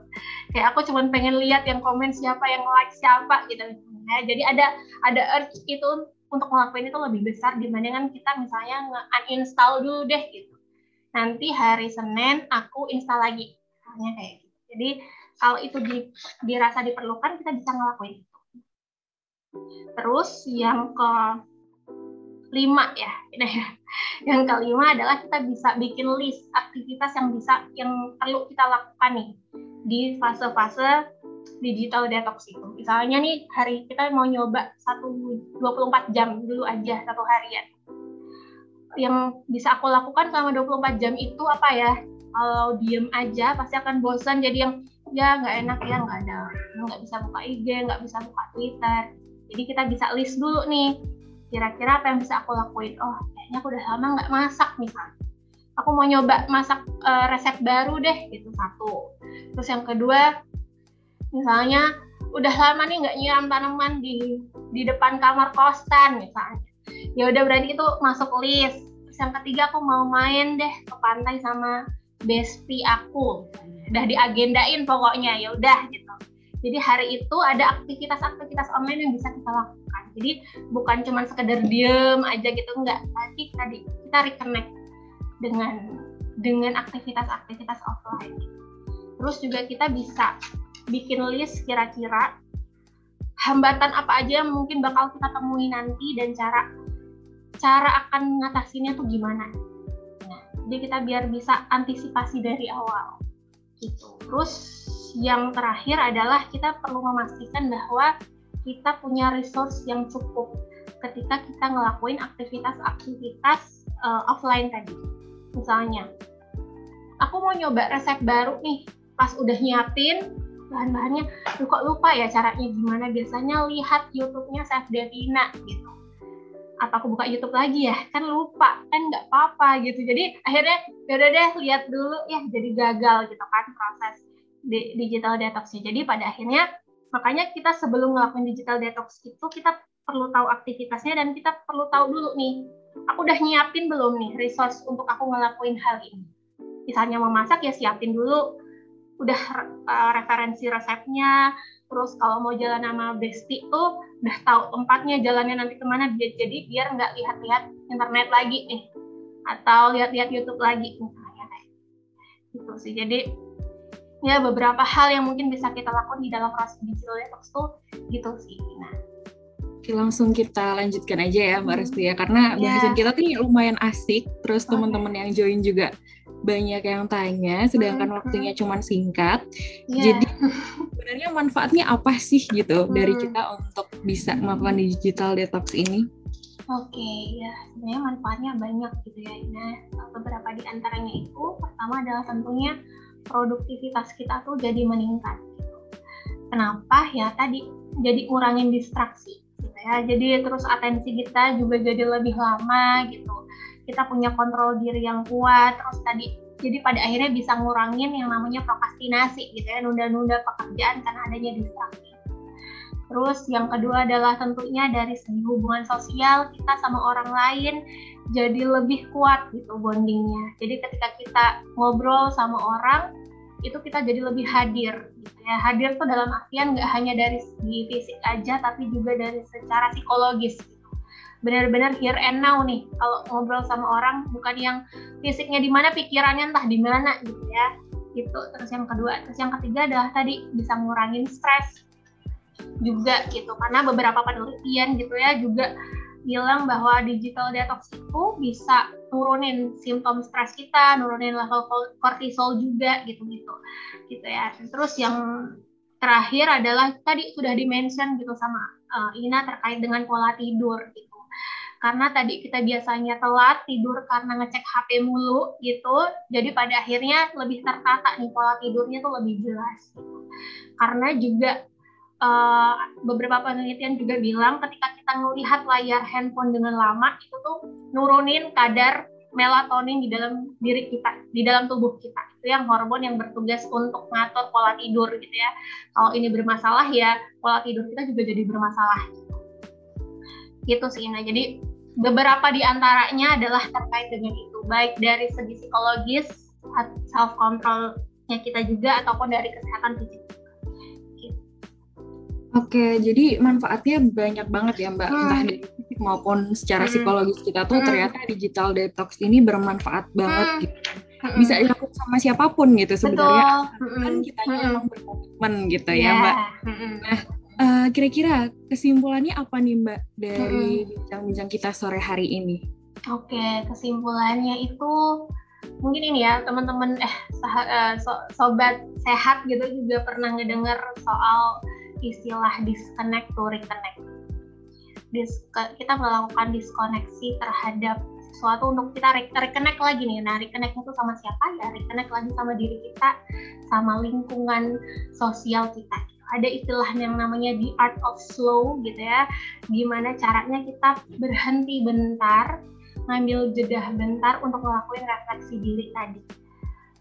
Kayak aku cuma pengen lihat yang komen siapa yang like siapa gitu ya. Jadi ada ada urge itu untuk ngelakuin itu lebih besar dibandingkan kita misalnya nge-uninstall dulu deh gitu. Nanti hari Senin aku install lagi. Misalnya kayak gitu. Jadi kalau itu di, dirasa diperlukan kita bisa ngelakuin itu. Terus yang ke lima ya ya. Yang kelima adalah kita bisa bikin list aktivitas yang bisa yang perlu kita lakukan nih di fase-fase digital detox itu. Misalnya nih hari kita mau nyoba satu 24 jam dulu aja satu harian. Yang bisa aku lakukan selama 24 jam itu apa ya? Kalau diem aja pasti akan bosan jadi yang ya nggak enak ya nggak ada nggak bisa buka IG nggak bisa buka Twitter. Jadi kita bisa list dulu nih kira-kira apa yang bisa aku lakuin. Oh kayaknya aku udah lama nggak masak misalnya aku mau nyoba masak uh, resep baru deh itu satu. Terus yang kedua misalnya udah lama nih nggak nyiram tanaman di di depan kamar kosan misalnya. Ya udah berarti itu masuk list. Terus yang ketiga aku mau main deh ke pantai sama bestie aku udah diagendain pokoknya ya udah gitu. Jadi hari itu ada aktivitas-aktivitas online yang bisa kita lakukan. Jadi bukan cuma sekedar diem aja gitu enggak, tapi tadi kita reconnect dengan dengan aktivitas-aktivitas offline. Terus juga kita bisa bikin list kira-kira hambatan apa aja yang mungkin bakal kita temui nanti dan cara cara akan mengatasinya tuh gimana. Nah, jadi kita biar bisa antisipasi dari awal gitu. Terus yang terakhir adalah kita perlu memastikan bahwa kita punya resource yang cukup ketika kita ngelakuin aktivitas-aktivitas uh, offline tadi. Misalnya, aku mau nyoba resep baru nih, pas udah nyiapin bahan-bahannya, kok lupa ya caranya gimana, biasanya lihat YouTube-nya Chef Devina gitu. Atau aku buka YouTube lagi ya, kan lupa, kan nggak apa-apa gitu. Jadi akhirnya, yaudah deh, lihat dulu ya, jadi gagal gitu kan proses di digital detoxnya. Jadi pada akhirnya makanya kita sebelum ngelakuin digital detox itu kita perlu tahu aktivitasnya dan kita perlu tahu dulu nih, aku udah nyiapin belum nih resource untuk aku ngelakuin hal ini. Misalnya mau masak ya siapin dulu udah uh, referensi resepnya, terus kalau mau jalan sama bestie tuh udah tahu tempatnya jalannya nanti ke mana jadi biar nggak lihat-lihat internet lagi nih atau lihat-lihat YouTube lagi. Misalnya kayak gitu sih. Jadi ya beberapa hal yang mungkin bisa kita lakukan di dalam proses digital detox tuh gitu sih. Nah. Oke, langsung kita lanjutkan aja ya Mbak hmm. Resti ya karena yeah. bahasan kita tuh lumayan asik. Terus teman-teman yang join juga banyak yang tanya sedangkan hmm. waktunya cuma singkat yeah. jadi sebenarnya manfaatnya apa sih gitu hmm. dari kita untuk bisa melakukan digital detox ini Oke, okay, ya sebenarnya manfaatnya banyak gitu ya. Nah, beberapa di antaranya itu pertama adalah tentunya produktivitas kita tuh jadi meningkat. Kenapa? Ya tadi jadi ngurangin distraksi gitu ya. Jadi terus atensi kita juga jadi lebih lama gitu. Kita punya kontrol diri yang kuat. Terus tadi jadi pada akhirnya bisa ngurangin yang namanya prokrastinasi gitu ya, nunda-nunda pekerjaan karena adanya distraksi. Terus yang kedua adalah tentunya dari segi hubungan sosial kita sama orang lain jadi lebih kuat gitu bondingnya. Jadi ketika kita ngobrol sama orang itu kita jadi lebih hadir gitu ya. Hadir tuh dalam artian nggak hanya dari segi fisik aja tapi juga dari secara psikologis gitu. Benar-benar here and now nih kalau ngobrol sama orang bukan yang fisiknya di mana pikirannya entah di mana gitu ya. Itu terus yang kedua, terus yang ketiga adalah tadi bisa ngurangin stres juga gitu karena beberapa penelitian gitu ya juga bilang bahwa digital detox itu bisa nurunin simptom stres kita, nurunin level kortisol juga gitu-gitu. Gitu ya. Terus yang terakhir adalah tadi sudah dimention gitu sama uh, Ina terkait dengan pola tidur gitu. Karena tadi kita biasanya telat tidur karena ngecek HP mulu gitu, jadi pada akhirnya lebih tertata nih pola tidurnya tuh lebih jelas. Gitu. Karena juga uh, beberapa penelitian juga bilang ketika kita melihat layar handphone dengan lama itu tuh nurunin kadar melatonin di dalam diri kita, di dalam tubuh kita. Itu yang hormon yang bertugas untuk ngatur pola tidur gitu ya. Kalau ini bermasalah ya pola tidur kita juga jadi bermasalah. Gitu sih. Nah, jadi beberapa di antaranya adalah terkait dengan itu, baik dari segi psikologis, self controlnya kita juga ataupun dari kesehatan fisik Oke, jadi manfaatnya banyak banget ya Mbak, hmm. entah dari fisik maupun secara hmm. psikologis kita tuh hmm. ternyata digital detox ini bermanfaat banget hmm. gitu. Hmm. Bisa dilakukan sama siapa pun gitu sebenarnya, kan kita hmm. emang berkomitmen gitu yeah. ya Mbak. Hmm. Nah, uh, kira-kira kesimpulannya apa nih Mbak dari bincang-bincang kita sore hari ini? Oke, kesimpulannya itu mungkin ini ya teman-teman eh uh, so, sobat sehat gitu juga pernah ngedengar soal istilah disconnect to reconnect. Dis kita melakukan diskoneksi terhadap sesuatu untuk kita reconnect lagi nih. Nah, reconnect itu sama siapa ya? Reconnect lagi sama diri kita, sama lingkungan sosial kita. Ada istilah yang namanya the art of slow gitu ya. Gimana caranya kita berhenti bentar, ngambil jeda bentar untuk ngelakuin refleksi diri tadi.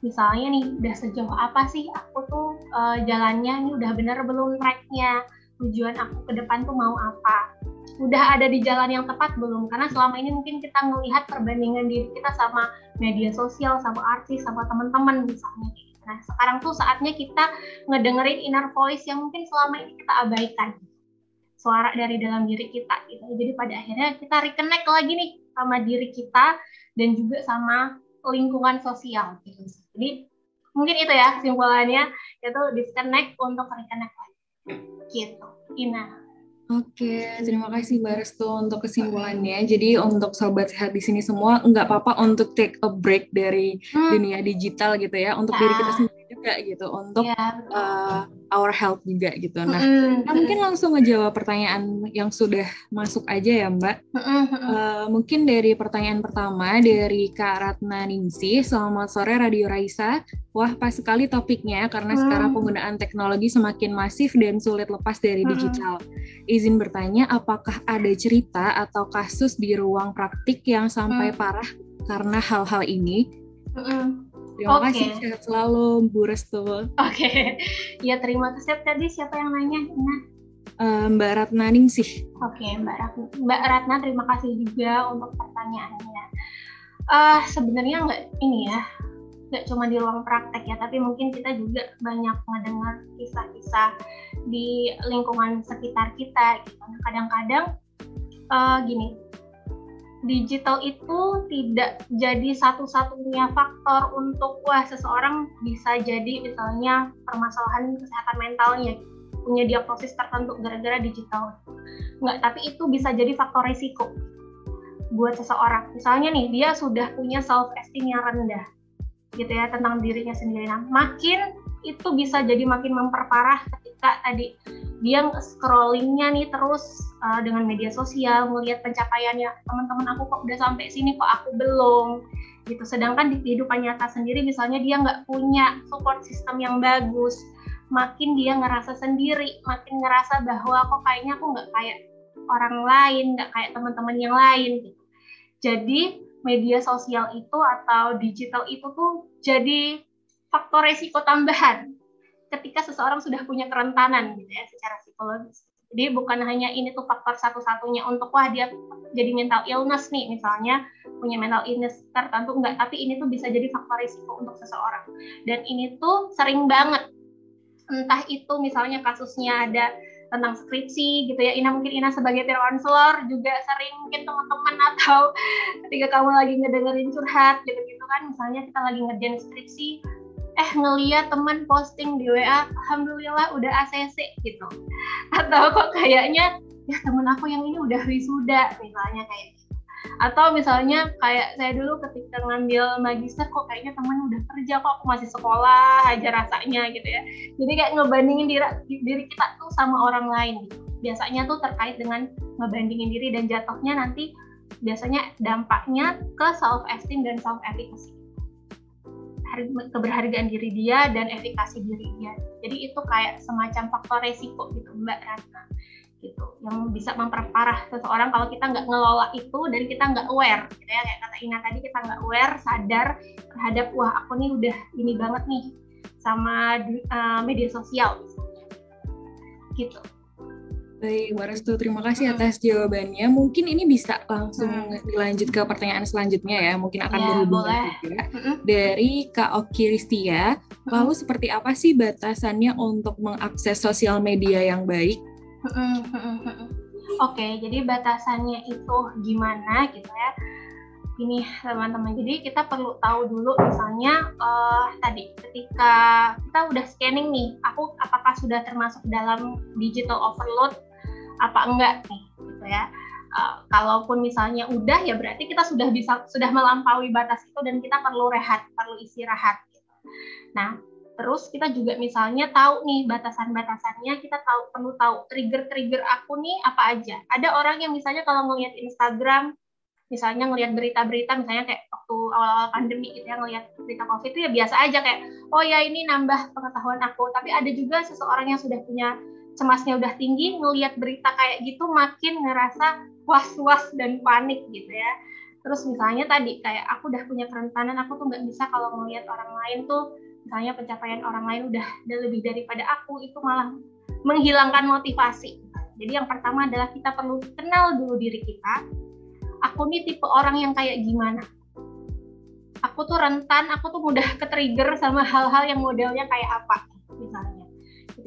Misalnya nih udah sejauh apa sih aku tuh uh, jalannya? Ini udah bener belum tracknya? Tujuan aku ke depan tuh mau apa? Udah ada di jalan yang tepat belum? Karena selama ini mungkin kita melihat perbandingan diri kita sama media sosial sama artis sama teman-teman misalnya nah sekarang tuh saatnya kita ngedengerin inner voice yang mungkin selama ini kita abaikan suara dari dalam diri kita gitu jadi pada akhirnya kita reconnect lagi nih sama diri kita dan juga sama lingkungan sosial gitu. Jadi mungkin itu ya kesimpulannya yaitu disconnect untuk reconnect lagi. Gitu. Ina. Oke, terima kasih Mbak Restu untuk kesimpulannya. Jadi untuk sobat sehat di sini semua nggak apa-apa untuk take a break dari hmm. dunia digital gitu ya, untuk ya. diri kita sendiri juga gitu, untuk ya, uh, our health juga gitu. Nah, hmm. mungkin langsung ngejawab pertanyaan yang sudah masuk aja ya Mbak. Hmm. Uh, mungkin dari pertanyaan pertama dari Kak Ratna Ningsi, selamat sore Radio Raisa. Wah, pas sekali topiknya karena hmm. sekarang penggunaan teknologi semakin masif dan sulit lepas dari hmm. digital. Izin bertanya, apakah ada cerita atau kasus di ruang praktik yang sampai hmm. parah karena hal-hal ini? Hmm. Terima okay. kasih, sehat selalu, Bu Restu. Oke, okay. ya terima kasih. Tadi siapa yang nanya? Nah. Uh, Mbak Ratna Ningsih. Oke, okay, Mbak Ratna. Mbak Ratna, terima kasih juga untuk pertanyaannya. Uh, Sebenarnya nggak ini ya, nggak cuma di ruang praktek ya, tapi mungkin kita juga banyak mendengar kisah-kisah di lingkungan sekitar kita. Gitu. Nah, kadang-kadang uh, gini, digital itu tidak jadi satu-satunya faktor untuk wah seseorang bisa jadi misalnya permasalahan kesehatan mentalnya punya diagnosis tertentu gara-gara digital. Nggak, tapi itu bisa jadi faktor risiko buat seseorang. Misalnya nih, dia sudah punya self esteem yang rendah gitu ya tentang dirinya sendiri. Nah, makin itu bisa jadi makin memperparah ketika tadi dia scrollingnya nih terus uh, dengan media sosial melihat pencapaiannya. Teman-teman aku kok udah sampai sini kok aku belum? Gitu. Sedangkan di kehidupan nyata sendiri misalnya dia nggak punya support system yang bagus makin dia ngerasa sendiri makin ngerasa bahwa kok kayaknya aku nggak kayak orang lain nggak kayak teman-teman yang lain gitu. Jadi media sosial itu atau digital itu tuh jadi faktor resiko tambahan ketika seseorang sudah punya kerentanan gitu ya secara psikologis. Jadi bukan hanya ini tuh faktor satu-satunya untuk wah dia jadi mental illness nih misalnya punya mental illness tertentu enggak, tapi ini tuh bisa jadi faktor risiko untuk seseorang. Dan ini tuh sering banget entah itu misalnya kasusnya ada tentang skripsi gitu ya Ina mungkin Ina sebagai peer counselor juga sering mungkin teman-teman atau ketika kamu lagi ngedengerin curhat gitu gitu kan misalnya kita lagi ngerjain skripsi eh ngeliat teman posting di WA alhamdulillah udah ACC gitu. Atau kok kayaknya ya temen aku yang ini udah wisuda misalnya kayak gitu. Atau misalnya kayak saya dulu ketika ngambil magister kok kayaknya temen udah kerja kok aku masih sekolah aja rasanya gitu ya. Jadi kayak ngebandingin diri, diri kita tuh sama orang lain gitu. Biasanya tuh terkait dengan ngebandingin diri dan jatuhnya nanti biasanya dampaknya ke self esteem dan self efficacy keberhargaan diri dia dan efikasi diri dia. Jadi itu kayak semacam faktor resiko gitu mbak Ratna gitu. Yang bisa memperparah seseorang kalau kita nggak ngelola itu dan kita nggak aware gitu ya. Kayak kata Ina tadi kita nggak aware sadar terhadap wah aku nih udah ini banget nih sama uh, media sosial gitu Baik, Mbak Restu, terima kasih atas jawabannya. Mungkin ini bisa langsung hmm. dilanjut ke pertanyaan selanjutnya ya, mungkin akan ya, berhubungan juga. Dari Kak Oki Ristia, lalu seperti apa sih batasannya untuk mengakses sosial media yang baik? Oke, okay, jadi batasannya itu gimana gitu ya? Ini teman-teman, jadi kita perlu tahu dulu misalnya uh, tadi ketika kita udah scanning nih, aku apakah sudah termasuk dalam digital overload apa enggak nih gitu ya. Uh, kalaupun misalnya udah ya berarti kita sudah bisa sudah melampaui batas itu dan kita perlu rehat perlu istirahat gitu. nah terus kita juga misalnya tahu nih batasan-batasannya kita tahu perlu tahu trigger-trigger aku nih apa aja. Ada orang yang misalnya kalau ngelihat Instagram misalnya ngelihat berita-berita misalnya kayak waktu awal-awal pandemi gitu ya ngelihat berita covid itu ya biasa aja kayak oh ya ini nambah pengetahuan aku. Tapi ada juga seseorang yang sudah punya cemasnya udah tinggi ngelihat berita kayak gitu makin ngerasa was-was dan panik gitu ya. Terus misalnya tadi kayak aku udah punya kerentanan aku tuh nggak bisa kalau ngelihat orang lain tuh misalnya pencapaian orang lain udah, udah lebih daripada aku itu malah menghilangkan motivasi. Jadi yang pertama adalah kita perlu kenal dulu diri kita. Aku nih tipe orang yang kayak gimana? Aku tuh rentan aku tuh mudah ke trigger sama hal-hal yang modelnya kayak apa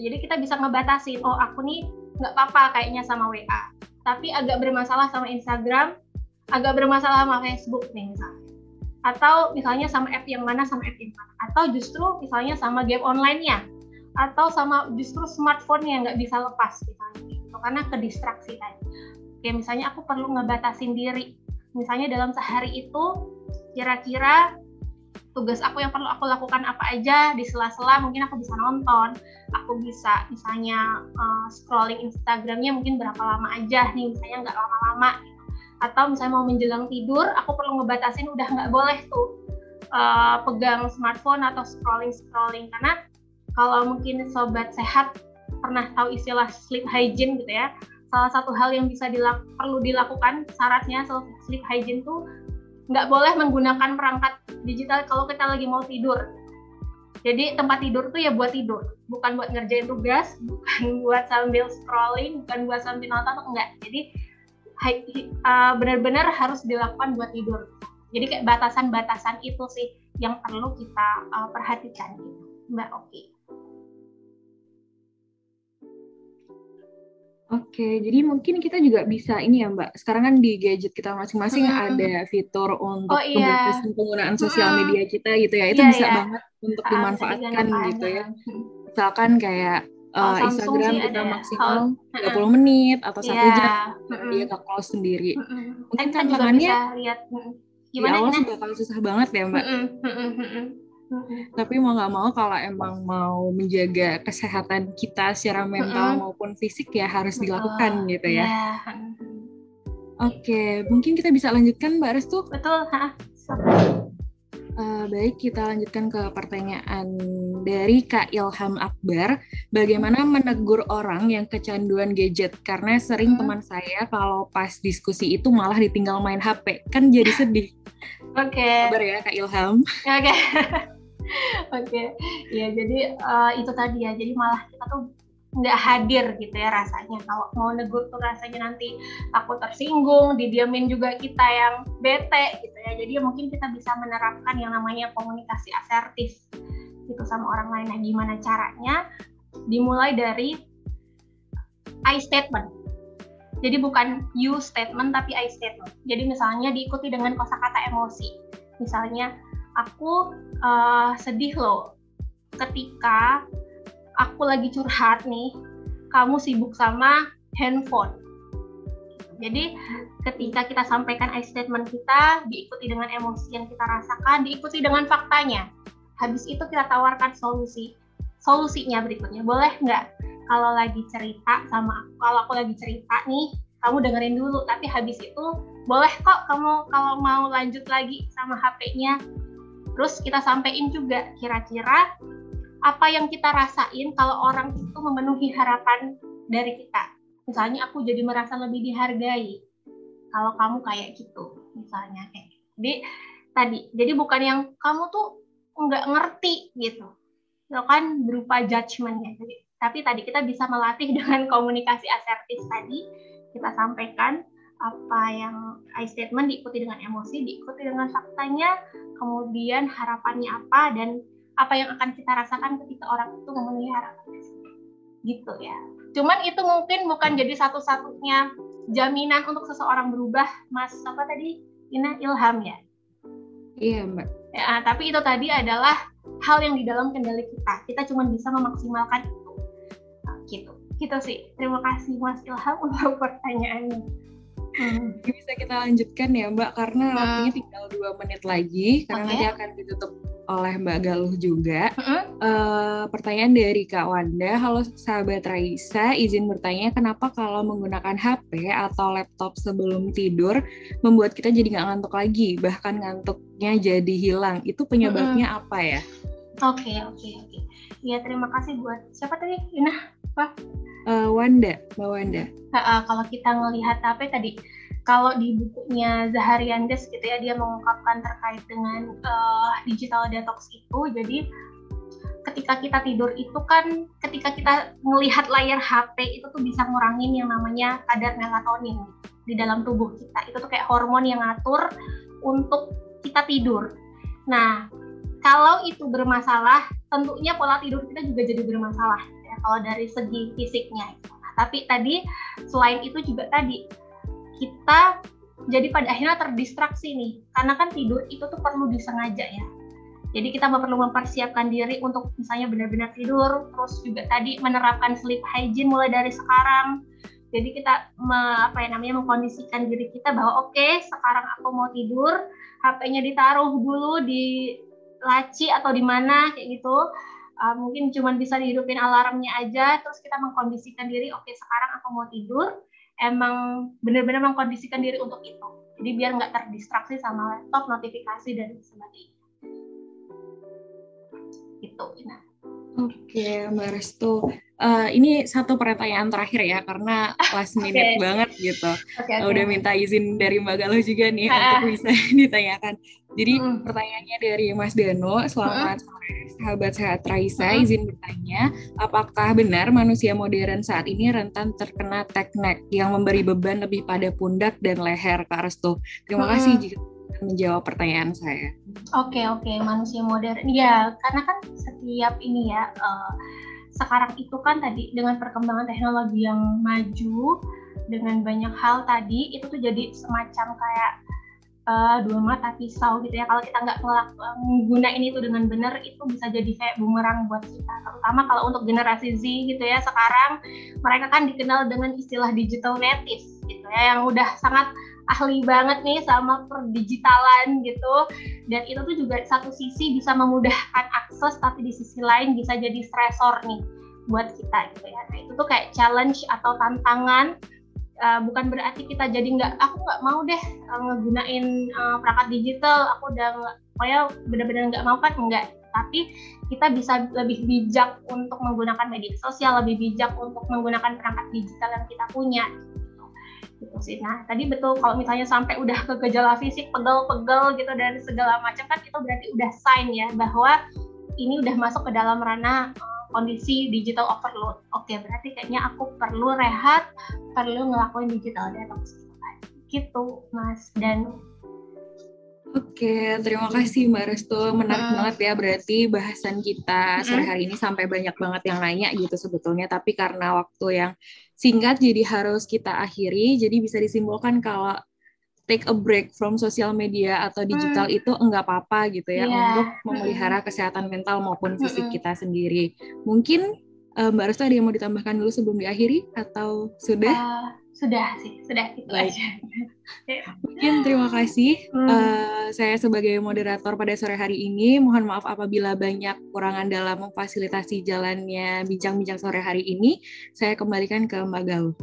gitu. Jadi kita bisa ngebatasin, oh aku nih nggak apa-apa kayaknya sama WA, tapi agak bermasalah sama Instagram, agak bermasalah sama Facebook nih misalnya. Atau misalnya sama app yang mana sama app yang mana. Atau justru misalnya sama game online-nya. Atau sama justru smartphone yang nggak bisa lepas misalnya. Gitu. Karena ke distraksi tadi. Kayak misalnya aku perlu ngebatasin diri. Misalnya dalam sehari itu kira-kira tugas aku yang perlu aku lakukan apa aja di sela-sela mungkin aku bisa nonton aku bisa misalnya uh, scrolling Instagramnya mungkin berapa lama aja nih misalnya nggak lama-lama gitu. atau misalnya mau menjelang tidur aku perlu ngebatasin udah nggak boleh tuh uh, pegang smartphone atau scrolling scrolling karena kalau mungkin sobat sehat pernah tahu istilah sleep hygiene gitu ya salah satu hal yang bisa dilak perlu dilakukan syaratnya sleep hygiene tuh nggak boleh menggunakan perangkat digital kalau kita lagi mau tidur. Jadi tempat tidur tuh ya buat tidur, bukan buat ngerjain tugas, bukan buat sambil scrolling, bukan buat sambil nonton, enggak. Jadi uh, benar-benar harus dilakukan buat tidur. Jadi kayak batasan-batasan itu sih yang perlu kita uh, perhatikan gitu, Mbak Oki. Oke, jadi mungkin kita juga bisa ini ya Mbak. Sekarang kan di gadget kita masing-masing hmm. ada fitur untuk oh, iya. penggunaan sosial media kita gitu ya. Itu yeah, bisa yeah. banget untuk ah, dimanfaatkan gitu ya. Misalkan kayak uh, Instagram kita maksimal oh, 30 menit atau satu yeah. jam, mm dia ke close sendiri. Mungkin tantangannya lihat Gimana, di awal bakal susah banget ya Mbak. Mm Tapi mau nggak mau kalau emang mau menjaga kesehatan kita secara mental mm-hmm. maupun fisik ya harus dilakukan gitu ya. Yeah. Oke, mungkin kita bisa lanjutkan Mbak Restu. Betul, ha. Uh, baik, kita lanjutkan ke pertanyaan dari Kak Ilham Akbar. Bagaimana menegur orang yang kecanduan gadget? Karena sering hmm. teman saya kalau pas diskusi itu malah ditinggal main HP. Kan jadi sedih. Oke. Okay. Kabar ya Kak Ilham. Oke. Okay. Oke, okay. ya jadi uh, itu tadi ya. Jadi malah kita tuh nggak hadir gitu ya rasanya. Kalau mau negur tuh rasanya nanti takut tersinggung, didiamin juga kita yang bete gitu ya. Jadi mungkin kita bisa menerapkan yang namanya komunikasi asertif gitu sama orang lain. Nah, gimana caranya? Dimulai dari I statement. Jadi bukan you statement tapi I statement. Jadi misalnya diikuti dengan kosakata emosi. Misalnya aku uh, sedih loh ketika aku lagi curhat nih, kamu sibuk sama handphone. Jadi ketika kita sampaikan I statement kita, diikuti dengan emosi yang kita rasakan, diikuti dengan faktanya. Habis itu kita tawarkan solusi. Solusinya berikutnya, boleh nggak kalau lagi cerita sama aku, kalau aku lagi cerita nih, kamu dengerin dulu, tapi habis itu boleh kok kamu kalau mau lanjut lagi sama HP-nya. Terus kita sampaikan juga kira-kira apa yang kita rasain kalau orang itu memenuhi harapan dari kita. Misalnya aku jadi merasa lebih dihargai kalau kamu kayak gitu, misalnya kayak. Gitu. Jadi tadi, jadi bukan yang kamu tuh nggak ngerti gitu, itu kan berupa judgement ya. Jadi, tapi tadi kita bisa melatih dengan komunikasi asertif tadi, kita sampaikan apa yang I statement diikuti dengan emosi, diikuti dengan faktanya, kemudian harapannya apa dan apa yang akan kita rasakan ketika orang itu memenuhi harapan gitu ya. Cuman itu mungkin bukan jadi satu-satunya jaminan untuk seseorang berubah, Mas apa tadi? Ina Ilham ya. Iya, Mbak. Ya, tapi itu tadi adalah hal yang di dalam kendali kita. Kita cuma bisa memaksimalkan itu. Nah, gitu. Gitu sih. Terima kasih Mas Ilham untuk pertanyaannya. Hmm. Bisa kita lanjutkan ya Mbak, karena hmm. waktunya tinggal dua menit lagi, karena okay. nanti akan ditutup oleh Mbak Galuh juga. Hmm. Uh, pertanyaan dari Kak Wanda, halo sahabat Raisa, izin bertanya kenapa kalau menggunakan HP atau laptop sebelum tidur membuat kita jadi nggak ngantuk lagi, bahkan ngantuknya jadi hilang. Itu penyebabnya hmm. apa ya? Oke, okay, oke, okay, oke. Okay. Ya terima kasih buat siapa tadi? Ina, apa? Uh, Wanda, Mbak Wanda. Uh, kalau kita ngelihat apa tadi, kalau di bukunya Zahariandes gitu ya, dia mengungkapkan terkait dengan uh, digital detox itu, jadi ketika kita tidur itu kan ketika kita melihat layar HP itu tuh bisa ngurangin yang namanya kadar melatonin di dalam tubuh kita. Itu tuh kayak hormon yang ngatur untuk kita tidur. Nah, kalau itu bermasalah, tentunya pola tidur kita juga jadi bermasalah kalau dari segi fisiknya. Nah, tapi tadi selain itu juga tadi kita jadi pada akhirnya terdistraksi nih karena kan tidur itu tuh perlu disengaja ya. Jadi kita perlu mempersiapkan diri untuk misalnya benar-benar tidur, terus juga tadi menerapkan sleep hygiene mulai dari sekarang. Jadi kita me, apa ya namanya mengkondisikan diri kita bahwa oke okay, sekarang aku mau tidur, HP-nya ditaruh dulu di laci atau di mana kayak gitu uh, mungkin cuma bisa dihidupin alarmnya aja terus kita mengkondisikan diri oke okay, sekarang aku mau tidur. Emang benar-benar mengkondisikan diri untuk itu. Jadi biar nggak terdistraksi sama laptop notifikasi dan sebagainya. Itu nah Oke, Mbak Restu. Uh, ini satu pertanyaan terakhir ya, karena last minute okay. banget gitu. Okay, okay. Udah minta izin dari Mbak Galuh juga nih untuk bisa ditanyakan. Jadi hmm. pertanyaannya dari Mas Dano, selamat hmm. sore sahabat sehat Raisa, hmm. izin bertanya, apakah benar manusia modern saat ini rentan terkena teknik yang memberi beban lebih pada pundak dan leher, Kak Restu? Terima hmm. kasih jika menjawab pertanyaan saya. Oke okay, oke okay. manusia modern ya karena kan setiap ini ya uh, sekarang itu kan tadi dengan perkembangan teknologi yang maju dengan banyak hal tadi itu tuh jadi semacam kayak uh, dua mata pisau gitu ya kalau kita nggak menggunakan itu dengan benar itu bisa jadi kayak bumerang buat kita terutama kalau untuk generasi Z gitu ya sekarang mereka kan dikenal dengan istilah digital native gitu ya yang udah sangat ahli banget nih sama perdigitalan gitu. Dan itu tuh juga satu sisi bisa memudahkan akses tapi di sisi lain bisa jadi stressor nih buat kita gitu ya. Nah itu tuh kayak challenge atau tantangan. Uh, bukan berarti kita jadi nggak aku nggak mau deh uh, ngegunain uh, perangkat digital aku udah pokoknya benar-benar nggak mau kan? Enggak tapi kita bisa lebih bijak untuk menggunakan media sosial lebih bijak untuk menggunakan perangkat digital yang kita punya gitu sih nah tadi betul kalau misalnya sampai udah ke gejala fisik pegel-pegel gitu dari segala macam kan itu berarti udah sign ya bahwa ini udah masuk ke dalam ranah kondisi digital overload. Oke, berarti kayaknya aku perlu rehat, perlu ngelakuin digital detox gitu, Mas dan Oke, terima kasih Mbak Restu. Menarik hmm. banget ya berarti bahasan kita sore hari ini sampai banyak banget yang nanya gitu sebetulnya. Tapi karena waktu yang singkat jadi harus kita akhiri. Jadi bisa disimpulkan kalau take a break from sosial media atau digital hmm. itu enggak apa-apa gitu ya yeah. untuk memelihara kesehatan mental maupun fisik hmm. kita sendiri. Mungkin uh, Mbak Restu ada yang mau ditambahkan dulu sebelum diakhiri atau sudah? Uh, sudah sih, sudah itu Baik. aja. Mungkin terima kasih. Hmm. Uh, saya sebagai moderator pada sore hari ini, mohon maaf apabila banyak kurangan dalam memfasilitasi jalannya bincang-bincang sore hari ini. Saya kembalikan ke Mbak Galuh.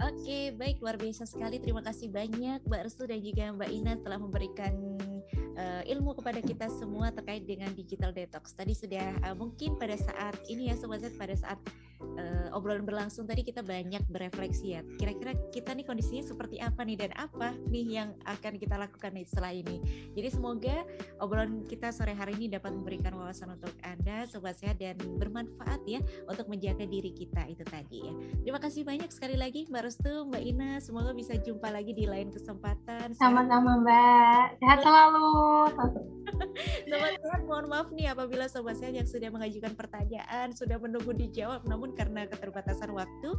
Oke, baik luar biasa sekali. Terima kasih banyak Mbak Restu dan juga Mbak Ina telah memberikan uh, ilmu kepada kita semua terkait dengan digital detox. Tadi sudah uh, mungkin pada saat ini ya sobat pada saat uh, obrolan berlangsung tadi kita banyak berefleksi ya. Kira-kira kita nih kondisinya seperti apa nih dan apa nih yang akan kita lakukan nih setelah ini. Jadi semoga obrolan kita sore hari ini dapat memberikan wawasan untuk Anda sobat sehat dan bermanfaat ya untuk menjaga diri kita itu tadi ya. Terima kasih banyak sekali lagi Mbak Restu, Mbak Ina. Semoga bisa jumpa lagi di lain kesempatan. Sama-sama Mbak. Sehat selalu. Sobat sehat, mohon maaf nih apabila sobat sehat yang sudah mengajukan pertanyaan sudah menunggu dijawab namun karena keterbatasan waktu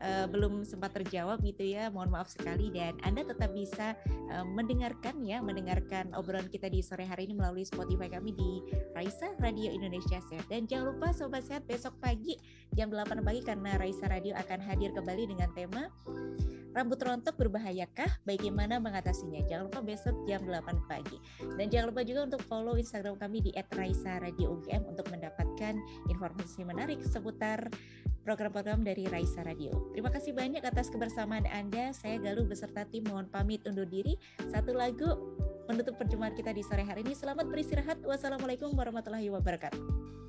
uh, belum sempat terjawab gitu ya. Mohon maaf sekali dan Anda tetap bisa uh, mendengarkan ya, mendengarkan obrolan kita di sore hari ini melalui Spotify kami di Raisa Radio Indonesia Sehat. Dan jangan lupa sobat sehat besok pagi jam 8 pagi karena Raisa Radio akan hadir kembali dengan tema Rambut rontok berbahayakah? Bagaimana mengatasinya? Jangan lupa besok jam 8 pagi. Dan jangan lupa juga untuk follow Instagram kami di @raisa_radio_ugm untuk mendapatkan informasi menarik seputar program-program dari Raisa Radio. Terima kasih banyak atas kebersamaan Anda. Saya Galuh beserta tim mohon pamit undur diri. Satu lagu menutup perjumpaan kita di sore hari ini. Selamat beristirahat. Wassalamualaikum warahmatullahi wabarakatuh.